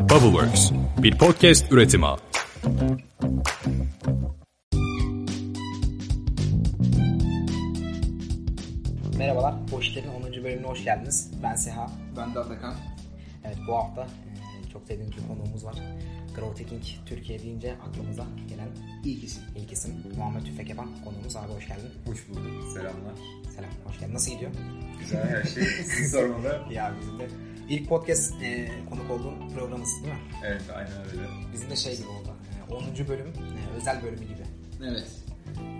Bubbleworks, bir podcast üretimi. Merhabalar, Boşler'in 10. bölümüne hoş geldiniz. Ben Seha. Ben de Atakan. Evet, bu hafta e, çok sevdiğim bir konuğumuz var. Growth Hacking Türkiye deyince aklımıza gelen İlk isim. ilk isim Muhammed Tüfek yapan konuğumuz. Abi hoş geldin. Hoş bulduk. Selamlar. Selam, hoş geldin. Nasıl gidiyor? Güzel her şey. Siz sormalı. Ya bizim de ilk podcast e, konuk olduğum programımız değil mi? Evet aynen öyle. Bizim de şey gibi oldu. E, 10. bölüm, e, özel bölümü gibi. Evet.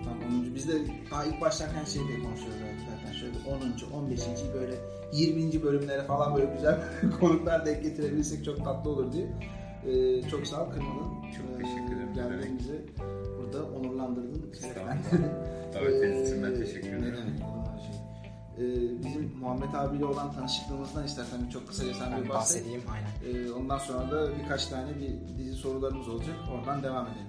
Tam 10. Biz de daha ilk başlarken şey diye konuşuyoruz zaten. Şöyle 10. 15. böyle 20. bölümlere falan böyle güzel konuklar denk getirebilirsek çok tatlı olur diye. Ee, çok sağ ol kırmadın. Çok teşekkür ederim. Geldin bizi burada onurlandırdın. Şereflendirdin. Davetiniz için ben Ee, teşekkür ne ederim. demek, Ee, bizim Muhammed abiyle olan tanışıklığımızdan istersen bir çok kısaca sen Ben bir bahset. bahsedeyim, aynen. Ee, ondan sonra da birkaç tane bir dizi sorularımız olacak. Oradan devam edelim.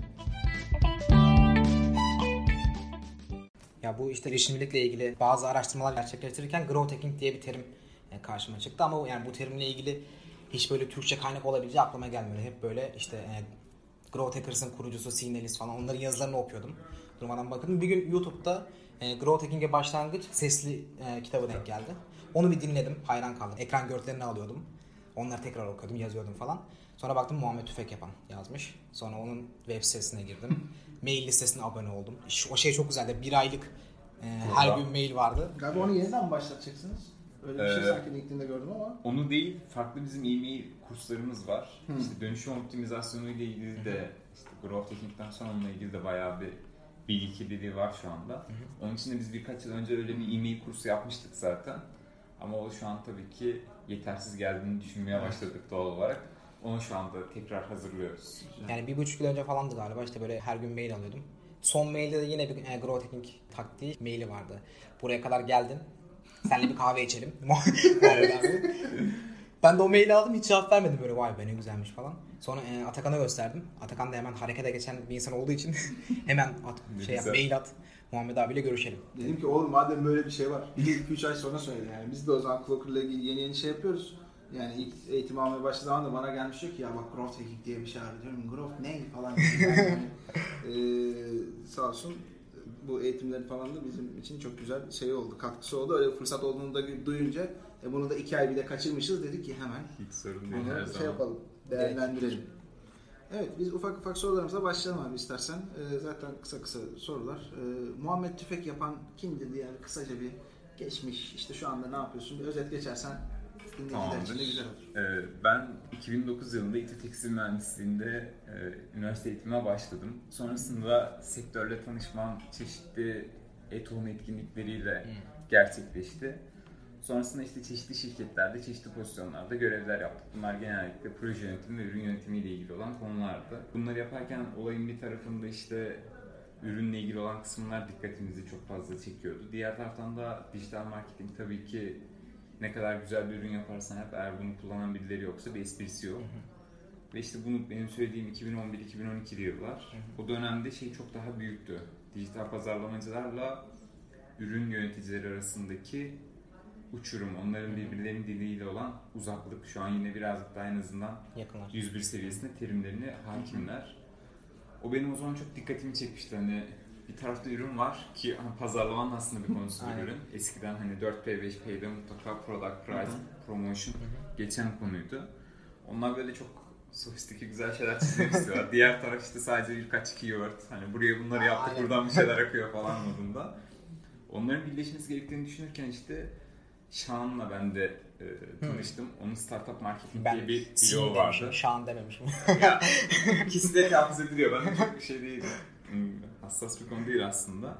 Ya bu işte girişimcilikle ilgili bazı araştırmalar gerçekleştirirken growth hacking diye bir terim e, karşıma çıktı ama yani bu terimle ilgili hiç böyle Türkçe kaynak olabileceği aklıma gelmiyor. Hep böyle işte e, Growth Hackers'ın kurucusu Signalis falan onların yazılarını okuyordum. Durmadan bakın. Bir gün YouTube'da e, Growth Hacking'e başlangıç sesli e, kitabı denk geldi. Onu bir dinledim. Hayran kaldım. Ekran görüntülerini alıyordum. Onları tekrar okuyordum, yazıyordum falan. Sonra baktım Muhammed Tüfek yapan yazmış. Sonra onun web sitesine girdim. mail listesine abone oldum. Şu- O şey çok güzeldi. Bir aylık e, her gün mail vardı. Galiba onu yeniden mi başlatacaksınız? Öyle bir şey Ee, sanki LinkedIn'de gördüm ama. Onu değil, farklı bizim e-mail kurslarımız var. İşte dönüşüm optimizasyonu ile ilgili de, işte growth hacking'den sonra onunla ilgili de bayağı bir bilgi kirliliği var şu anda. Onun için de biz birkaç yıl önce öyle bir e-mail kursu yapmıştık zaten. Ama o şu an tabii ki yetersiz geldiğini düşünmeye başladık doğal olarak. Onu şu anda tekrar hazırlıyoruz. Yani bir buçuk yıl önce falandı galiba işte böyle her gün mail alıyordum. Son mailde de yine bir e, growth hacking taktiği maili vardı. Buraya kadar geldin. Seninle bir kahve içelim. Ben de o maili aldım hiç cevap vermedim böyle vay be ne güzelmiş falan. Sonra e, Atakan'a gösterdim. Atakan da hemen harekete geçen bir insan olduğu için hemen at, şey yap, mail at. Muhammed abiyle görüşelim. Dedim ki oğlum madem böyle bir şey var. 2-3 ay sonra söyle yani. Biz de o zaman Clocker'la ilgili yeni yeni şey yapıyoruz. Yani ilk eğitim almaya başladığı zaman da bana gelmiş diyor ki ya bak growth hacking diye bir şey var diyorum. Growth ne falan. Yani, eee, sağ olsun bu eğitimleri falan da bizim için çok güzel şey oldu. Katkısı oldu. Öyle fırsat olduğunu da duyunca e, bunu da 2 ay bile kaçırmışız dedik ki hemen Hiç sorun değil her şey zaman. yapalım. Değerlendirelim. Evet biz ufak ufak sorularımıza başlayalım abi istersen. Ee, zaten kısa kısa sorular. Ee, Muhammed Tüfek yapan kimdir diye yani kısaca bir geçmiş işte şu anda ne yapıyorsun bir özet geçersen dinleyiciler için de güzel olur. Ee, ben 2009 yılında İTÜ Tekstil Mühendisliği'nde e, üniversite eğitimine başladım. Sonrasında sektörle tanışmam çeşitli e-tohum etkinlikleriyle gerçekleşti. Sonrasında işte çeşitli şirketlerde, çeşitli pozisyonlarda görevler yaptık. Bunlar genellikle proje yönetimi ve ürün yönetimiyle ilgili olan konulardı. Bunları yaparken olayın bir tarafında işte ürünle ilgili olan kısımlar dikkatimizi çok fazla çekiyordu. Diğer taraftan da dijital marketing tabii ki ne kadar güzel bir ürün yaparsan yap eğer bunu kullanan birileri yoksa bir esprisi yok. Ve işte bunu benim söylediğim 2011-2012'li yıllar. O dönemde şey çok daha büyüktü. Dijital pazarlamacılarla ürün yöneticileri arasındaki uçurum, onların birbirlerinin diliyle olan uzaklık şu an yine birazcık daha en azından Yakınlar. 101 seviyesinde terimlerine hakimler. O benim o zaman çok dikkatimi çekmişti. Hani bir tarafta ürün var ki hani pazarlamanın aslında bir konusu bir ürün. Eskiden hani 4P 5P'de mutlaka product price, promotion geçen konuydu. Onlar böyle çok sofistike güzel şeyler çizmek istiyorlar. Diğer taraf işte sadece birkaç keyword. Hani buraya bunları yaptık Aynen. buradan bir şeyler akıyor falan modunda. Onların birleşmesi gerektiğini düşünürken işte Şahan'la ben de e, tanıştım. Onun Startup Marketing Ben diye bir demişim, vardı. Şahan dememişim. ya, ikisi de telaffuz ediliyor. Ben çok bir şey değil. Hmm, Hassas bir konu değil aslında.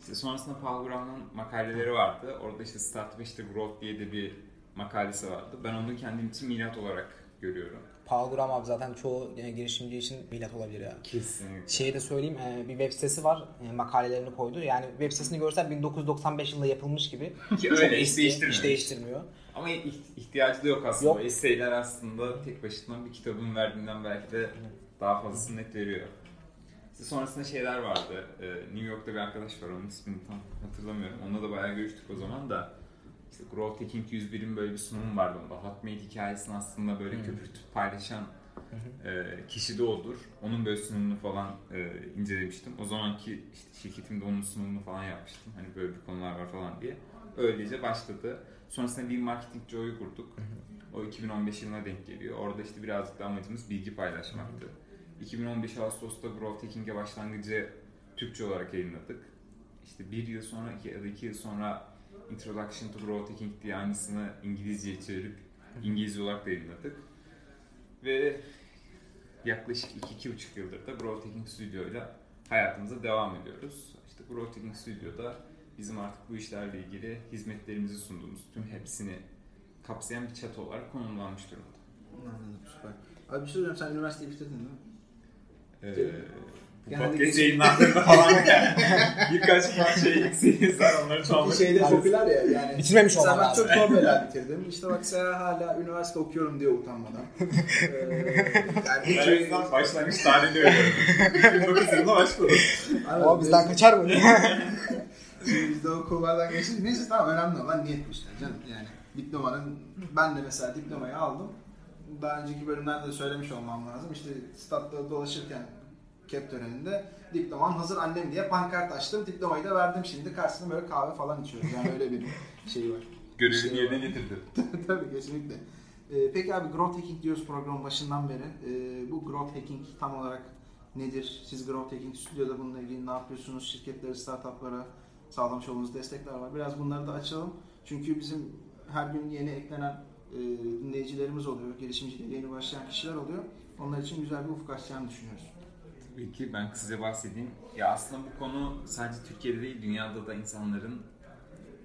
İşte sonrasında Paul Grahm'ın makaleleri vardı. Orada işte Startup işte Growth diye de bir makalesi vardı. Ben onu kendim için milat olarak görüyorum. Paul Graham abi zaten çoğu e, girişimci için milat olabilir ya. Kesinlikle. Şeyi de söyleyeyim e, bir web sitesi var e, makalelerini koydu. Yani web sitesini görsen 1995 yılında yapılmış gibi. Ki öyle hiç değiştirmiyor. Hiç değiştirmiyor. Ama iht- ihtiyacı da yok aslında. Yok. O essayler aslında tek başına bir kitabın verdiğinden belki de daha fazlasını net veriyor. İşte sonrasında şeyler vardı. Ee, New York'ta bir arkadaş var, onun ismini tam hatırlamıyorum. Onunla da bayağı görüştük o zaman da. İşte Growth Hacking 101'in böyle bir sunumu vardı onda. Hotmate hikayesini aslında böyle köpürtüp paylaşan e, kişi de odur. Onun böyle sunumunu falan e, incelemiştim. O zamanki işte şirketimde onun sunumunu falan yapmıştım. Hani böyle bir konular var falan diye. Öylece başladı. Sonrasında bir marketing Joe'yu kurduk. O 2015 yılına denk geliyor. Orada işte birazcık da amacımız bilgi paylaşmaktı. 2015 Ağustos'ta Growth Hacking'e başlangıcı Türkçe olarak yayınladık. İşte bir yıl sonra iki, ya da iki yıl sonra Introduction to Growth Hacking diye aynısını İngilizceye çevirip İngilizce olarak da yayınladık. Ve yaklaşık iki, iki buçuk yıldır da Growth Hacking Studio ile hayatımıza devam ediyoruz. İşte Growth Hacking Studio'da bizim artık bu işlerle ilgili hizmetlerimizi sunduğumuz tüm hepsini kapsayan bir çatı olarak konumlanmış durumda. Anladım süper. Abi bir şey söyleyeceğim sen üniversiteyi bitirdin değil mi? Ee, Genelde podcast geç- yayınlandığında falan yani birkaç şey eksiğiniz var onları çalmak Şeyde popüler ya yani. Bitirmemiş olman ben çok normal bitirdim. İşte bak sen hala üniversite okuyorum diye utanmadan. ee, yani hiç yüzden başlangıç tarihini öğreniyorum. 2009 yılında başladım. Ama bizden kaçar mı? Şimdi biz de o kulvardan geçtik. Neyse tamam önemli olan niyet bu işte canım. Yani diplomanın, ben de mesela diplomayı aldım. Daha önceki bölümlerde de söylemiş olmam lazım. İşte statta dolaşırken kep töreninde diploman hazır annem diye pankart açtım. Diplomayı da verdim şimdi. Karşısında böyle kahve falan içiyoruz. Yani öyle bir şey var. Görevini Şey yerine getirdi. Tabii kesinlikle. Ee, peki abi Growth Hacking diyoruz programın başından beri. Ee, bu Growth Hacking tam olarak nedir? Siz Growth Hacking Studio'da bununla ilgili ne yapıyorsunuz? Şirketlere, startuplara sağlamış olduğunuz destekler var. Biraz bunları da açalım. Çünkü bizim her gün yeni eklenen e, dinleyicilerimiz oluyor. Girişimciliğe yeni başlayan kişiler oluyor. Onlar için güzel bir ufuk açacağını düşünüyoruz. Tabii ki ben kısaca bahsedeyim. Ya aslında bu konu sadece Türkiye'de değil dünyada da insanların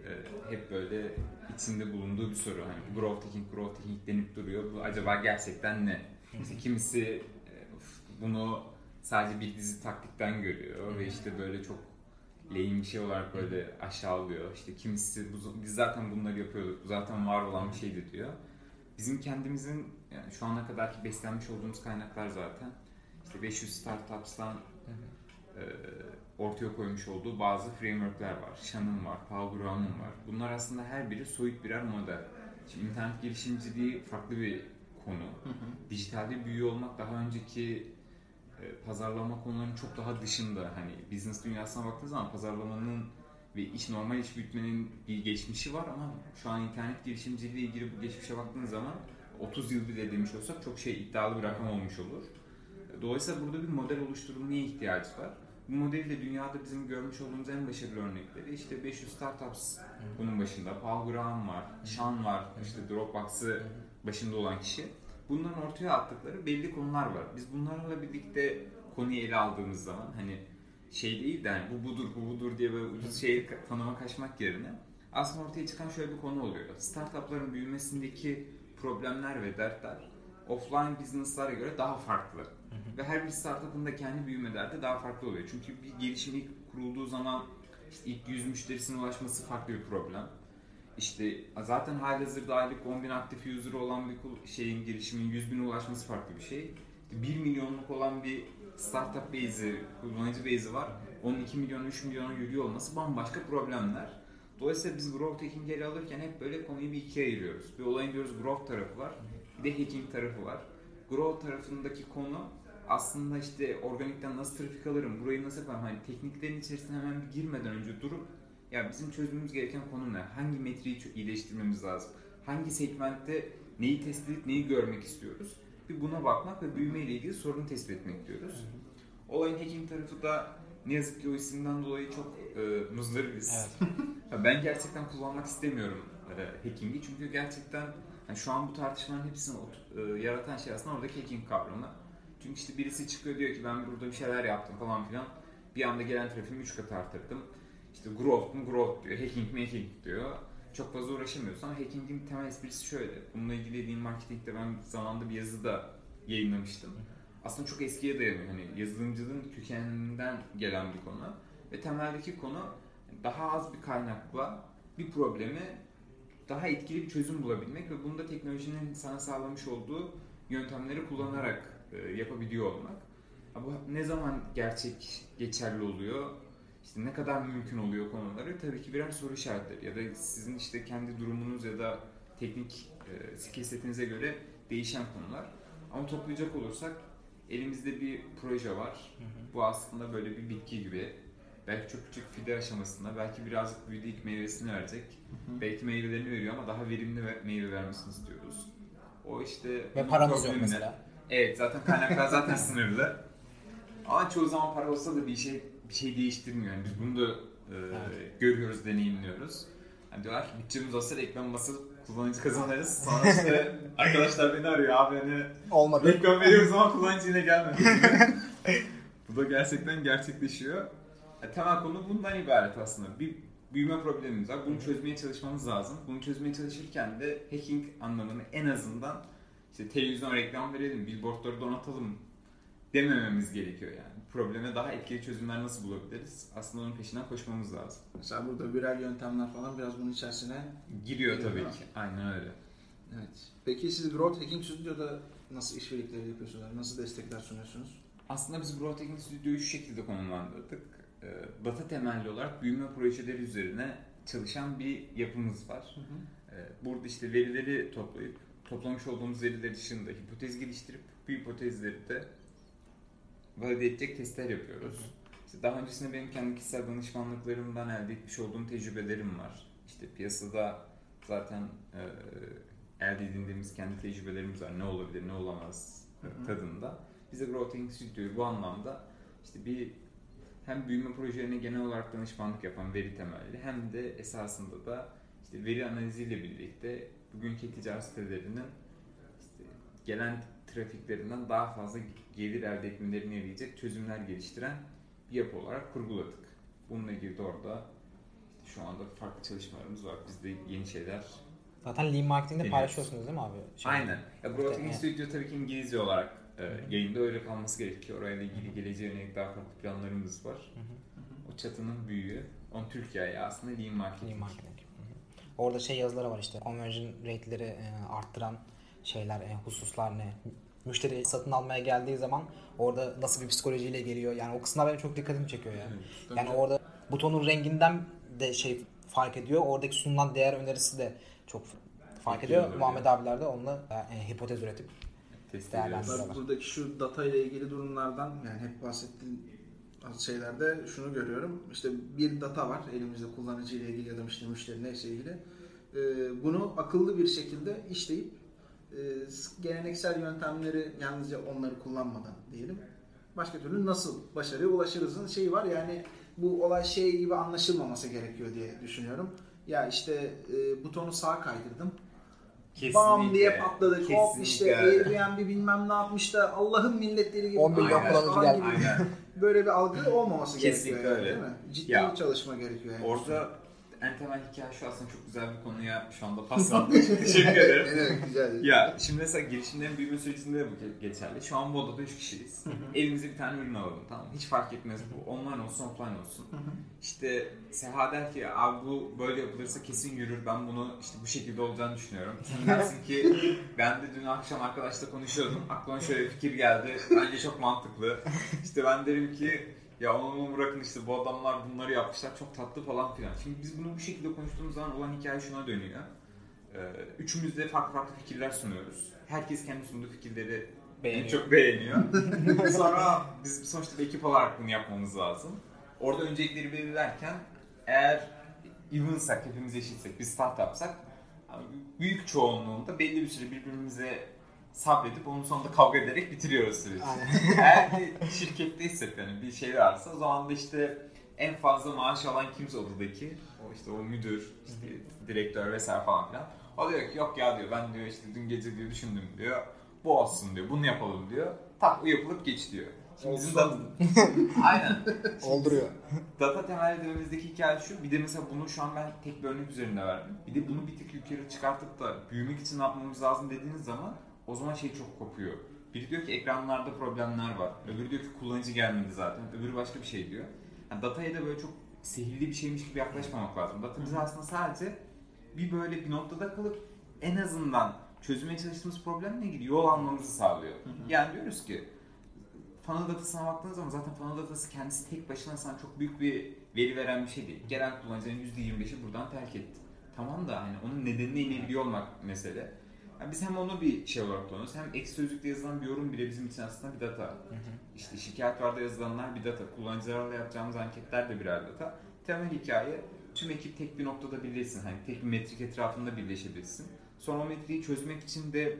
e, hep böyle içinde bulunduğu bir soru. Hani growth hacking, growth hacking denip duruyor. Bu acaba gerçekten ne? İşte kimisi e, "Uf, bunu sadece bir dizi taktikten görüyor ve işte böyle çok lehim bir şey olarak böyle aşağılıyor. İşte kimisi "Bu- biz zaten bunları yapıyorduk, bu zaten var olan bir şeydi diyor. Bizim kendimizin yani şu ana kadarki beslenmiş olduğumuz kaynaklar zaten 500 startups'tan e, ortaya koymuş olduğu bazı frameworkler var. Shannon var, Paul Graham var. Bunlar aslında her biri soyut birer model. Şimdi internet girişimciliği farklı bir konu. Dijitalde büyüyor olmak daha önceki e, pazarlama konularının çok daha dışında. Hani business dünyasına baktığınız zaman pazarlamanın ve iş normal iş büyütmenin bir geçmişi var ama şu an internet girişimciliği ilgili bu geçmişe baktığınız zaman 30 yıl bile demiş olsak çok şey iddialı bir rakam olmuş olur. Dolayısıyla burada bir model oluşturulmaya ihtiyaç var. Bu modeli de dünyada bizim görmüş olduğumuz en başarılı örnekleri işte 500 Startups bunun başında. Paul Graham var, Sean var, işte Dropbox'ı başında olan kişi. Bunların ortaya attıkları belli konular var. Biz bunlarla birlikte konuyu ele aldığımız zaman hani şey değil de hani bu budur bu budur diye böyle ucuz şeyi ka- tanıma kaçmak yerine aslında ortaya çıkan şöyle bir konu oluyor. Startupların büyümesindeki problemler ve dertler offline business'lara göre daha farklı. Ve her bir startup'ın da kendi büyüme derdi daha farklı oluyor. Çünkü bir girişim ilk kurulduğu zaman işte ilk 100 müşterisine ulaşması farklı bir problem. İşte zaten halihazırda aylık 10 bin aktif user olan bir şeyin girişimin 100 bine ulaşması farklı bir şey. 1 milyonluk olan bir startup base'i, kullanıcı base'i var. Onun 2 milyon, 3 milyona yürüyor olması bambaşka problemler. Dolayısıyla biz growth hacking'i ele alırken hep böyle konuyu bir ikiye ayırıyoruz. Bir olayın diyoruz growth tarafı var, bir de hacking tarafı var. Growth tarafındaki konu aslında işte organikten nasıl trafik alırım, burayı nasıl yaparım, hani tekniklerin içerisine hemen bir girmeden önce durup ya bizim çözmemiz gereken konu ne? Hangi metriği çö- iyileştirmemiz lazım? Hangi segmentte neyi test edip neyi görmek istiyoruz? Bir buna bakmak ve büyüme ile ilgili sorunu tespit etmek diyoruz. Olayın hacking tarafı da ne yazık ki o isimden dolayı çok e, muzdaribiz. Ya ben gerçekten kullanmak istemiyorum e, hacking'i çünkü gerçekten yani şu an bu tartışmaların hepsini e, yaratan şey aslında oradaki hacking kavramı. Çünkü işte birisi çıkıyor diyor ki ben burada bir şeyler yaptım falan filan. Bir anda gelen trafiğimi 3 kat arttırdım. İşte growth mu growth diyor, hacking mi hacking diyor. Çok fazla uğraşamıyorsun ama hackingin temel esprisi şöyle. Bununla ilgili Lean Marketing'de ben zamanında bir yazı da yayınlamıştım. Aslında çok eskiye dayanıyor. Hani yazılımcılığın kökeninden gelen bir konu. Ve temeldeki konu daha az bir kaynakla bir problemi daha etkili bir çözüm bulabilmek ve bunu da teknolojinin sana sağlamış olduğu yöntemleri kullanarak e, yapabiliyor olmak. Bu ne zaman gerçek geçerli oluyor? İşte ne kadar mümkün oluyor konuları tabii ki birer soru işaretleri ya da sizin işte kendi durumunuz ya da teknik e, skill setinize göre değişen konular. Ama toplayacak olursak elimizde bir proje var. Bu aslında böyle bir bitki gibi. Belki çok küçük fide aşamasında, belki birazcık büyüdü ilk meyvesini verecek. Belki meyvelerini veriyor ama daha verimli ve- meyve vermesini istiyoruz. O işte Ve paramız yok mesela. Evet zaten kaynaklar zaten sınırlı. Ama çoğu zaman para olsa da bir şey bir şey değiştirmiyor. Yani biz bunu da e, görüyoruz, deneyimliyoruz. Yani diyorlar ki bütçemiz olsa reklam basıp kullanıcı kazanırız. Sonra işte arkadaşlar beni arıyor abi hani Olmadı. reklam veriyoruz ama kullanıcı yine gelmedi. Bu da gerçekten gerçekleşiyor. E, temel konu bundan ibaret aslında. Bir büyüme problemimiz var. Bunu çözmeye çalışmamız lazım. Bunu çözmeye çalışırken de hacking anlamını en azından işte televizyon reklam verelim, billboardları donatalım demememiz gerekiyor yani. Probleme daha etkili çözümler nasıl bulabiliriz? Aslında onun peşinden koşmamız lazım. Mesela burada viral yöntemler falan biraz bunun içerisine Giriyor Giriyor, tabii ki. Aynen öyle. Evet. Peki siz Growth Hacking Studio'da nasıl işbirlikleri yapıyorsunuz? Nasıl destekler sunuyorsunuz? Aslında biz Growth Hacking Studio'yu şu şekilde konumlandırdık. Ee, Data temelli olarak büyüme projeleri üzerine çalışan bir yapımız var. Ee, Burada işte verileri toplayıp, toplamış olduğumuz veriler dışında hipotez geliştirip bu hipotezleri de valide edecek testler yapıyoruz. İşte daha öncesinde benim kendi kişisel danışmanlıklarımdan elde etmiş olduğum tecrübelerim var. İşte piyasada zaten e, elde edindiğimiz kendi tecrübelerimiz var. Ne olabilir, ne olamaz tadında. Biz de Growth Hacking Studio'yu bu anlamda işte bir hem büyüme projelerine genel olarak danışmanlık yapan veri temelli hem de esasında da işte veri analiziyle birlikte bugünkü ticaret sitelerinin işte gelen trafiklerinden daha fazla gelir elde etmelerini yarayacak çözümler geliştiren bir yapı olarak kurguladık. Bununla ilgili de orada işte şu anda farklı çalışmalarımız var. Biz de yeni şeyler Zaten Lean Marketing'de Deniyoruz. paylaşıyorsunuz değil mi abi? Şey- Aynen. Ya Evet. Studio tabii ki İngilizce olarak e, yayında öyle kalması gerekiyor. Orayla ilgili geleceğe yönelik daha farklı planlarımız var. O çatının büyüğü. Onun Türkiye'ye aslında Lean Marketing. Lean Marketing. Orada şey yazıları var işte conversion rate'leri e, arttıran şeyler, e, hususlar ne? Müşteri satın almaya geldiği zaman orada nasıl bir psikolojiyle geliyor? Yani o kısımlar benim çok dikkatimi çekiyor yani. Yani orada butonun renginden de şey fark ediyor. Oradaki sunulan değer önerisi de çok fark ediyor. Muhammed abiler de onunla e, hipotez üretip Test buradaki şu data ile ilgili durumlardan yani hep bahsettiğim şeylerde şunu görüyorum. İşte bir data var elimizde kullanıcı ile ilgili ya da işte müşteri neyse ilgili. Ee, bunu akıllı bir şekilde işleyip e, geleneksel yöntemleri yalnızca onları kullanmadan diyelim. Başka türlü nasıl başarıya ulaşırızın şeyi var yani bu olay şey gibi anlaşılmaması gerekiyor diye düşünüyorum. Ya işte e, butonu sağa kaydırdım. Bam diye patladık. Hop işte Kesinlikle. Airbnb bilmem ne yapmış da Allah'ın milletleri gibi. 10 milyon kullanıcı geldi. Böyle bir algı olmaması Kesinlikle gerekiyor. yani, öyle. Değil mi? Ciddi Ya, bir çalışma gerekiyor. Yani. Orada en temel hikaye şu aslında çok güzel bir konuya şu anda paslandık. Teşekkür ederim. Evet güzel. Ya şimdi mesela girişimlerin büyüme sürecinde de bu ge- geçerli. Şu an bu odada 3 kişiyiz. Elimize bir tane ürün alalım tamam? Hiç fark etmez bu. Online olsun offline olsun. İşte Seha der ki abi bu böyle yapılırsa kesin yürür. Ben bunu işte bu şekilde olacağını düşünüyorum. Sen dersin ki ben de dün akşam arkadaşla konuşuyordum. Aklıma şöyle bir fikir geldi. Bence çok mantıklı. İşte ben derim ki ya onu bırakın işte bu adamlar bunları yapmışlar çok tatlı falan filan. Şimdi biz bunu bu şekilde konuştuğumuz zaman olan hikaye şuna dönüyor. Ee, Üçümüz de farklı farklı fikirler sunuyoruz. Herkes kendi sunduğu fikirleri Beğeniyor. en çok beğeniyor. Sonra biz sonuçta bir ekip olarak bunu yapmamız lazım. Orada öncelikleri belirlerken eğer evensak, hepimiz eşitsek, bir startupsak büyük çoğunluğunda belli bir süre birbirimize sabredip onun sonunda kavga ederek bitiriyoruz süreci. Eğer bir şirketteysek yani bir şey varsa o zaman da işte en fazla maaş alan kimse odadaki o işte o müdür, işte direktör vesaire falan filan. O diyor ki yok ya diyor ben diyor işte dün gece diyor düşündüm diyor. Bu olsun diyor bunu yapalım diyor. Tak yapılıp geç diyor. Şimdi bizim data... Aynen. olduruyor. Data temelli dememizdeki hikaye şu. Bir de mesela bunu şu an ben tek bir örnek üzerinde verdim. Bir de bunu bir tık yukarı çıkartıp da büyümek için ne yapmamız lazım dediğiniz zaman o zaman şey çok kopuyor. Biri diyor ki ekranlarda problemler var. Öbürü diyor ki kullanıcı gelmedi zaten. Öbürü başka bir şey diyor. Yani dataya da böyle çok sihirli bir şeymiş gibi yaklaşmamak lazım. Data bize aslında sadece bir böyle bir noktada kalıp en azından çözmeye çalıştığımız problemle ilgili yol almamızı sağlıyor. Yani diyoruz ki funnel datasına baktığınız zaman zaten funnel datası kendisi tek başına sana çok büyük bir veri veren bir şey değil. Gelen kullanıcıların %25'i buradan terk etti. Tamam da hani onun nedenine inebiliyor olmak mesele. Yani biz hem onu bir şey olarak kullanıyoruz hem ek sözlükte yazılan bir yorum bile bizim için aslında bir data. İşte şikayetvarda yazılanlar bir data. Kullanıcılarla yapacağımız anketler de birer data. Temel hikaye tüm ekip tek bir noktada birleşsin. Hani tek bir metrik etrafında birleşebilsin. Sonra o metriği çözmek için de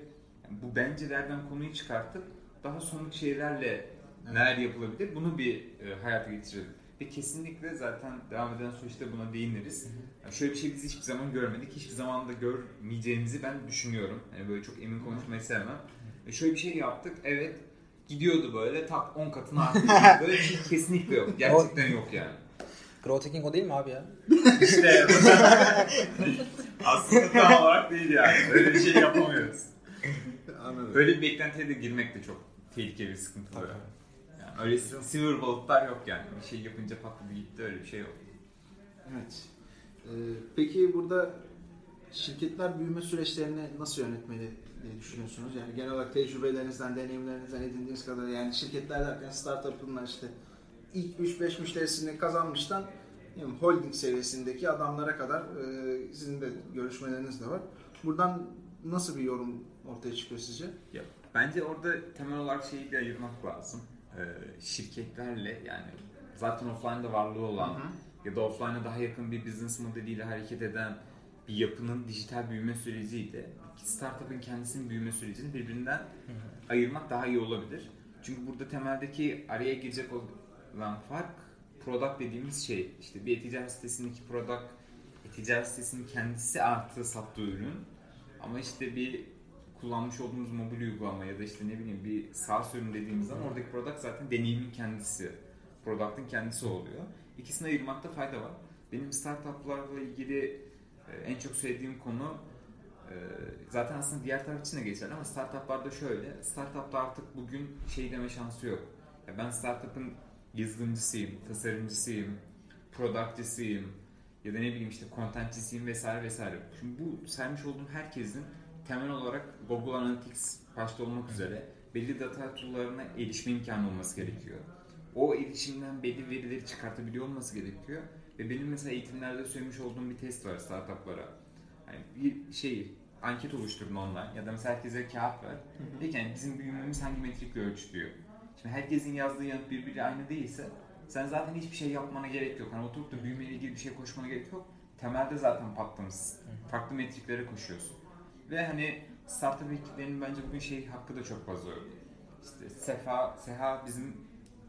bu bencelerden konuyu çıkartıp daha somut şeylerle neler yapılabilir bunu bir e, hayata geçirelim. Ve kesinlikle zaten devam eden süreçte buna değiniriz. Yani şöyle bir şey biz hiçbir zaman görmedik. Hiçbir zaman da görmeyeceğimizi ben düşünüyorum. Yani böyle çok emin konuşmayı sevmem. Ve şöyle bir şey yaptık. Evet gidiyordu böyle tak 10 katına arttı. böyle bir şey kesinlikle yok. Gerçekten yok yani. Growth hacking o değil mi abi ya? İşte aslında tam olarak değil yani. Öyle bir şey yapamıyoruz. Anladım. Böyle bir beklentiye de girmek de çok tehlikeli bir sıkıntı oluyor. Öyle silver bullet'lar yok yani. Bir şey yapınca patladı gitti öyle bir şey yok. Evet. Ee, peki burada şirketler büyüme süreçlerini nasıl yönetmeli diye düşünüyorsunuz? Yani genel olarak tecrübelerinizden, deneyimlerinizden edindiğiniz kadar yani şirketler derken startup'ınlar işte ilk 3-5 müşterisini kazanmıştan yani holding seviyesindeki adamlara kadar e, sizin de görüşmeleriniz de var. Buradan nasıl bir yorum ortaya çıkıyor sizce? Ya, bence orada temel olarak şeyi bir ayırmak lazım. Ee, şirketlerle yani zaten offline'da varlığı olan ya da offline'a daha yakın bir business modeliyle hareket eden bir yapının dijital büyüme süreciyle startup'ın kendisinin büyüme sürecini birbirinden ayırmak daha iyi olabilir. Çünkü burada temeldeki araya girecek olan fark product dediğimiz şey. İşte bir e-ticaret sitesindeki product e-ticaret sitesinin kendisi artı sattığı ürün ama işte bir kullanmış olduğumuz mobil uygulama ya da işte ne bileyim bir SaaS ürün dediğimiz zaman oradaki product zaten deneyimin kendisi. Product'ın kendisi oluyor. İkisini ayırmakta fayda var. Benim startuplarla ilgili e, en çok söylediğim konu e, zaten aslında diğer taraf için de geçerli ama startuplarda şöyle. Startupta artık bugün şey deme şansı yok. Ya ben startup'ın yazılımcısıyım, tasarımcısıyım, productçısıyım ya da ne bileyim işte contentçisiyim vesaire vesaire. Şimdi bu saymış olduğum herkesin temel olarak Google Analytics başta olmak üzere belli data tool'larına erişme imkanı olması gerekiyor. O erişimden belli verileri çıkartabiliyor olması gerekiyor. Ve benim mesela eğitimlerde söylemiş olduğum bir test var startuplara. Yani bir şey anket oluşturun online ya da mesela herkese kağıt ver. Ki yani bizim büyümemiz hangi metrikle ölçülüyor? Şimdi herkesin yazdığı yanıt birbiri aynı değilse sen zaten hiçbir şey yapmana gerek yok. Hani oturup da büyümeyle ilgili bir şey koşmana gerek yok. Temelde zaten patlamışsın. Farklı metriklere koşuyorsun. Ve hani startup ekiplerinin bence bugün şey hakkı da çok fazla yok. İşte Sefa, Seha bizim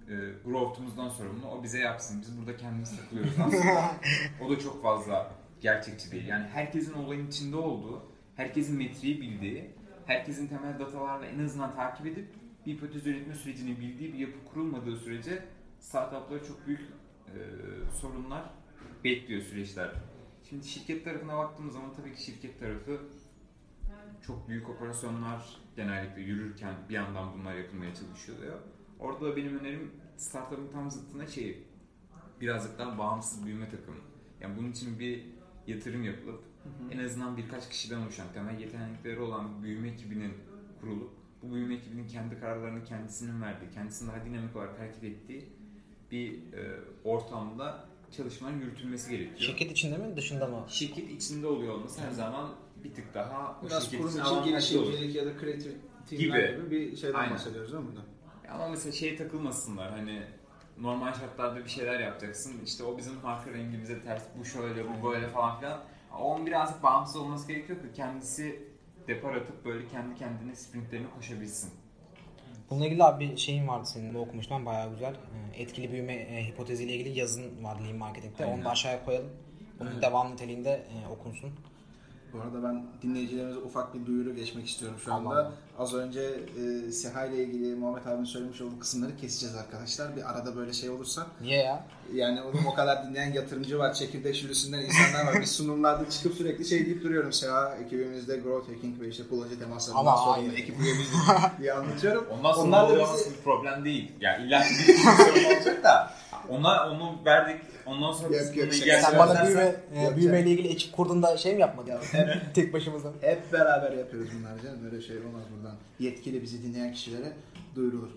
e, growth'umuzdan sorumlu. O bize yapsın. Biz burada kendimiz takılıyoruz aslında. o da çok fazla gerçekçi değil. Yani herkesin olayın içinde olduğu, herkesin metriği bildiği, herkesin temel datalarla en azından takip edip bir hipotez üretme sürecini bildiği bir yapı kurulmadığı sürece startuplara çok büyük e, sorunlar bekliyor süreçler. Şimdi şirket tarafına baktığımız zaman tabii ki şirket tarafı çok büyük operasyonlar genellikle yürürken bir yandan bunlar yapılmaya çalışılıyor. Orada da benim önerim startup'ın tam zıttına şey birazcık daha bağımsız büyüme takımı. Yani bunun için bir yatırım yapılıp en azından birkaç kişiden oluşan temel yetenekleri olan bir büyüme ekibinin kurulup bu büyüme ekibinin kendi kararlarını kendisinin verdiği, kendisinin daha dinamik olarak hareket ettiği bir e, ortamda çalışmanın yürütülmesi gerekiyor. Şirket içinde mi dışında mı? Şirket içinde oluyor olması her zaman bir tık daha o Biraz şirket kurum için avantajlı olur. ya da creative Gibi. gibi bir şeyden Aynen. bahsediyoruz değil mi burada? Ama mesela şeye takılmasınlar hani normal şartlarda bir şeyler yapacaksın. İşte o bizim marka rengimize ters, bu şöyle, bu böyle falan filan. Onun birazcık bağımsız olması gerekiyor ki kendisi depar atıp böyle kendi kendine sprintlerini koşabilsin. Bununla ilgili abi bir şeyin vardı senin de okumuştum bayağı güzel. Ee, Etkili büyüme e, hipoteziyle ilgili yazın vardı Lean Marketing'de. Onu Aynen. da aşağıya koyalım. Bunun devam niteliğinde e, okunsun. Bu arada ben dinleyicilerimize ufak bir duyuru geçmek istiyorum şu anda. Allah. Az önce e, Seha ile ilgili Muhammed abinin söylemiş olduğu kısımları keseceğiz arkadaşlar. Bir arada böyle şey olursa. Niye ya? Yani oğlum o kadar dinleyen yatırımcı var, çekirdek jürisinden insanlar var. Biz sunumlarda çıkıp sürekli şey deyip duruyorum. Seha ekibimizde growth hacking ve işte kullanıcı temaslarından Ama sorumlu hayır. ekip üyemizdir diye anlatıyorum. Ondan sonra Onlar da bizi- bir problem değil. Yani illa bir sorun olacak da ona onu verdik. Ondan sonra Yok, yok, Sen bana büyüme, e, büyümeyle ilgili ekip kurduğunda şey mi yapmadın? Ya hep, Tek başımıza. hep beraber yapıyoruz bunları canım. Öyle şey olmaz buradan. Yetkili bizi dinleyen kişilere duyurulur.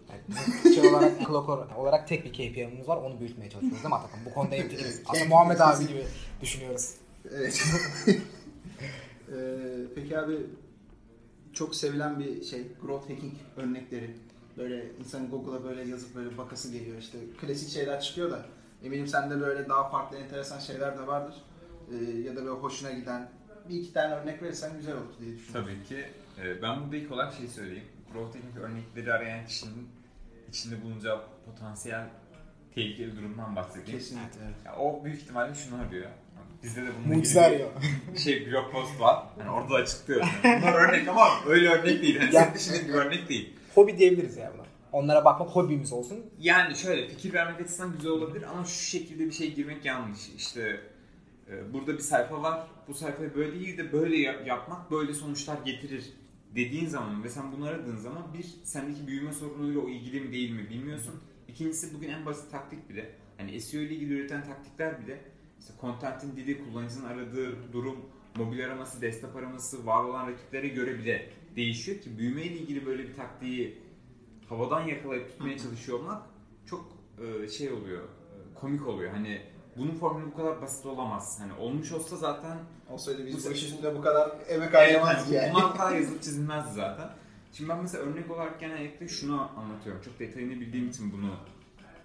şey olarak, Clockor olarak tek bir KPI'miz var. Onu büyütmeye çalışıyoruz değil mi Atakan? Bu konuda hemfikiriz. Aslında Muhammed abi gibi düşünüyoruz. Evet. Ee, peki abi çok sevilen bir şey growth hacking örnekleri. Böyle insanın Google'a böyle yazıp böyle bakası geliyor işte klasik şeyler çıkıyor da eminim sende böyle daha farklı enteresan şeyler de vardır. Ee, ya da böyle hoşuna giden bir iki tane örnek verirsen güzel olur diye düşünüyorum. Tabii ki. Ee, Ben burada ilk olarak şey söyleyeyim. Growth Hacking örnekleri arayan kişinin içinde bulunacağı potansiyel tehlikeli durumdan bahsedeyim. Kesinlikle evet. Ya o büyük ihtimalle şunu arıyor. Bizde de bununla Mucize ilgili arıyor. bir şey blog post var. Hani orada da açıklıyor. Bunlar örnek ama öyle örnek değil. Yani Ya- senin dışındaki bir örnek değil. Hobi diyebiliriz ya buna. Onlara bakmak hobimiz olsun. Yani şöyle fikir vermek açısından güzel olabilir ama şu şekilde bir şey girmek yanlış. İşte e, burada bir sayfa var. Bu sayfayı böyle değil de böyle yap- yapmak böyle sonuçlar getirir dediğin zaman ve sen bunu aradığın zaman bir sendeki büyüme sorunuyla o ilgili mi değil mi bilmiyorsun. İkincisi bugün en basit taktik bile hani SEO ile ilgili üreten taktikler bile işte content'in dili, kullanıcının aradığı durum, mobil araması, desktop araması, var olan rakiplere göre bile değişiyor ki büyüme ile ilgili böyle bir taktiği havadan yakalayıp tutmaya çalışıyor olmak çok e, şey oluyor, e, komik oluyor. Hani bunun formülü bu kadar basit olamaz. Hani olmuş olsa zaten Olsaydı biz Bu- iş üstünde bu kadar emek harcamazdık hani yani. Bunlar bu kadar yazılıp çizilmezdi zaten. Şimdi ben mesela örnek olarak genellikle şunu anlatıyorum. Çok detayını bildiğim için bunu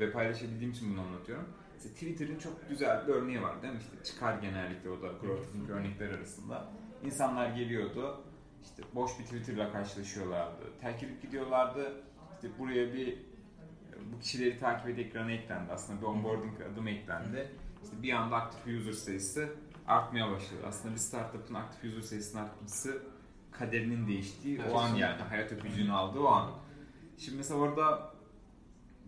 ve paylaşabildiğim için bunu anlatıyorum. Mesela Twitter'ın çok güzel bir örneği var değil mi? İşte çıkar genellikle o da growth örnekler arasında. İnsanlar geliyordu, işte boş bir Twitter'la karşılaşıyorlardı. Terk edip gidiyorlardı. İşte buraya bir bu kişileri takip et ekranı eklendi. Aslında bir onboarding adım eklendi. İşte bir anda aktif user sayısı artmaya başladı. Aslında bir startup'ın aktif user sayısının artması kaderinin değiştiği o an yani. Hayat öpücüğünü aldığı o an. Şimdi mesela orada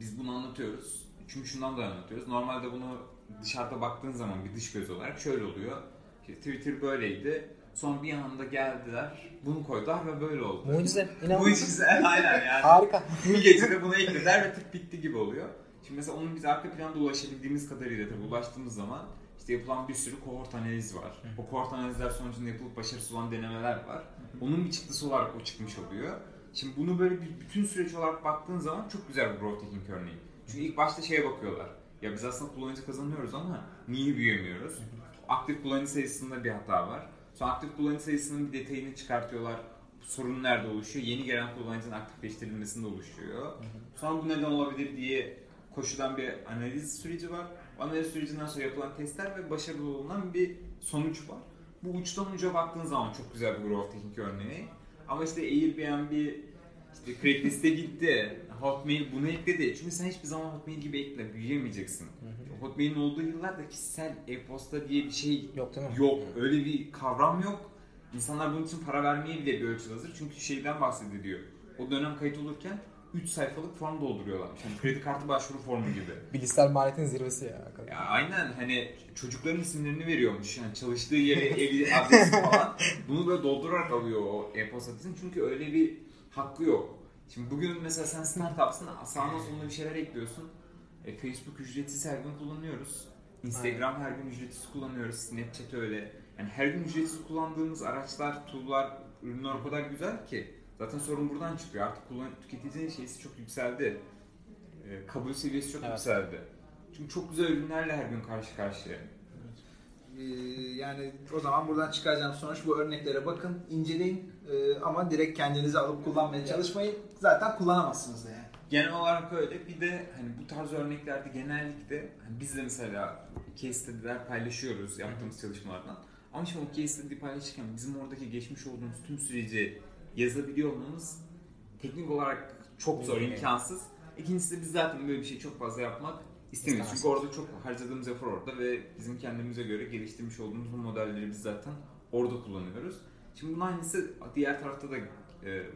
biz bunu anlatıyoruz. Çünkü şundan da anlatıyoruz. Normalde bunu dışarıda baktığın zaman bir dış göz olarak şöyle oluyor. İşte Twitter böyleydi. Sonra bir anda geldiler, bunu koydular ve böyle oldu. Mucize. Bu İnanılmaz. güzel, aynen yani. Harika. Bir gecede bunu eklediler ve tık bitti gibi oluyor. Şimdi mesela onun biz arka planda ulaşabildiğimiz kadarıyla tabii ulaştığımız zaman işte yapılan bir sürü kohort analiz var. O kohort analizler sonucunda yapılıp başarısız olan denemeler var. Onun bir çıktısı olarak o çıkmış oluyor. Şimdi bunu böyle bir bütün süreç olarak baktığın zaman çok güzel bir growth hacking örneği. Çünkü ilk başta şeye bakıyorlar. Ya biz aslında kullanıcı kazanıyoruz ama niye büyüyemiyoruz? Aktif kullanıcı sayısında bir hata var. Sonra aktif kullanıcı sayısının bir detayını çıkartıyorlar. Sorun nerede oluşuyor? Yeni gelen kullanıcının aktifleştirilmesinde oluşuyor. Sonra bu neden olabilir diye koşudan bir analiz süreci var. Analiz sürecinden sonra yapılan testler ve başarılı olunan bir sonuç var. Bu uçtan uca baktığın zaman çok güzel bir growth hacking örneği. Ama işte Airbnb, işte Craigslist'e gitti, Hotmail bunu ekledi. Çünkü sen hiçbir zaman Hotmail gibi ekle, büyüyemeyeceksin. Hotmail'in olduğu yıllarda kişisel e-posta diye bir şey Yok değil mi? Yok. Öyle bir kavram yok. İnsanlar bunun için para vermeye bile bir ölçüde hazır. Çünkü şeyden bahsediliyor. O dönem kayıt olurken 3 sayfalık form dolduruyorlarmış. Yani kredi kartı başvuru formu gibi. Bilişsel maliyetin zirvesi ya. Ya aynen hani çocukların isimlerini veriyormuş. Yani çalıştığı yeri, evi, adresi falan. Bunu böyle doldurarak alıyor o e-posta. Çünkü öyle bir hakkı yok. Şimdi bugün mesela sen startupsın sağına soluna bir şeyler ekliyorsun. E, Facebook ücretsiz her gün kullanıyoruz. Instagram her gün ücretsiz kullanıyoruz. Snapchat öyle. Yani her gün ücretsiz kullandığımız araçlar, tool'lar, ürünler o kadar güzel ki. Zaten sorun buradan çıkıyor. Artık kullan tüketicinin şeysi çok yükseldi. E, kabul seviyesi çok Evet. yükseldi. Çünkü çok güzel ürünlerle her gün karşı karşıya. Ee, yani o zaman buradan çıkaracağım sonuç bu örneklere bakın, inceleyin Ee, ama direkt kendinizi alıp kullanmaya çalışmayın. Zaten kullanamazsınız da yani. Genel olarak öyle. Bir de hani bu tarz örneklerde genellikle hani biz de mesela case study'ler paylaşıyoruz yaptığımız çalışmalardan. Ama şimdi o case study paylaşırken bizim oradaki geçmiş olduğumuz tüm süreci yazabiliyor olmamız teknik olarak çok zor, değil. imkansız. İkincisi de biz zaten böyle bir şey çok fazla yapmak istemiyoruz. Çünkü orada çok harcadığımız efor orada ve bizim kendimize göre geliştirmiş olduğumuz bu modelleri biz zaten orada kullanıyoruz. Şimdi bunun aynısı diğer tarafta da e,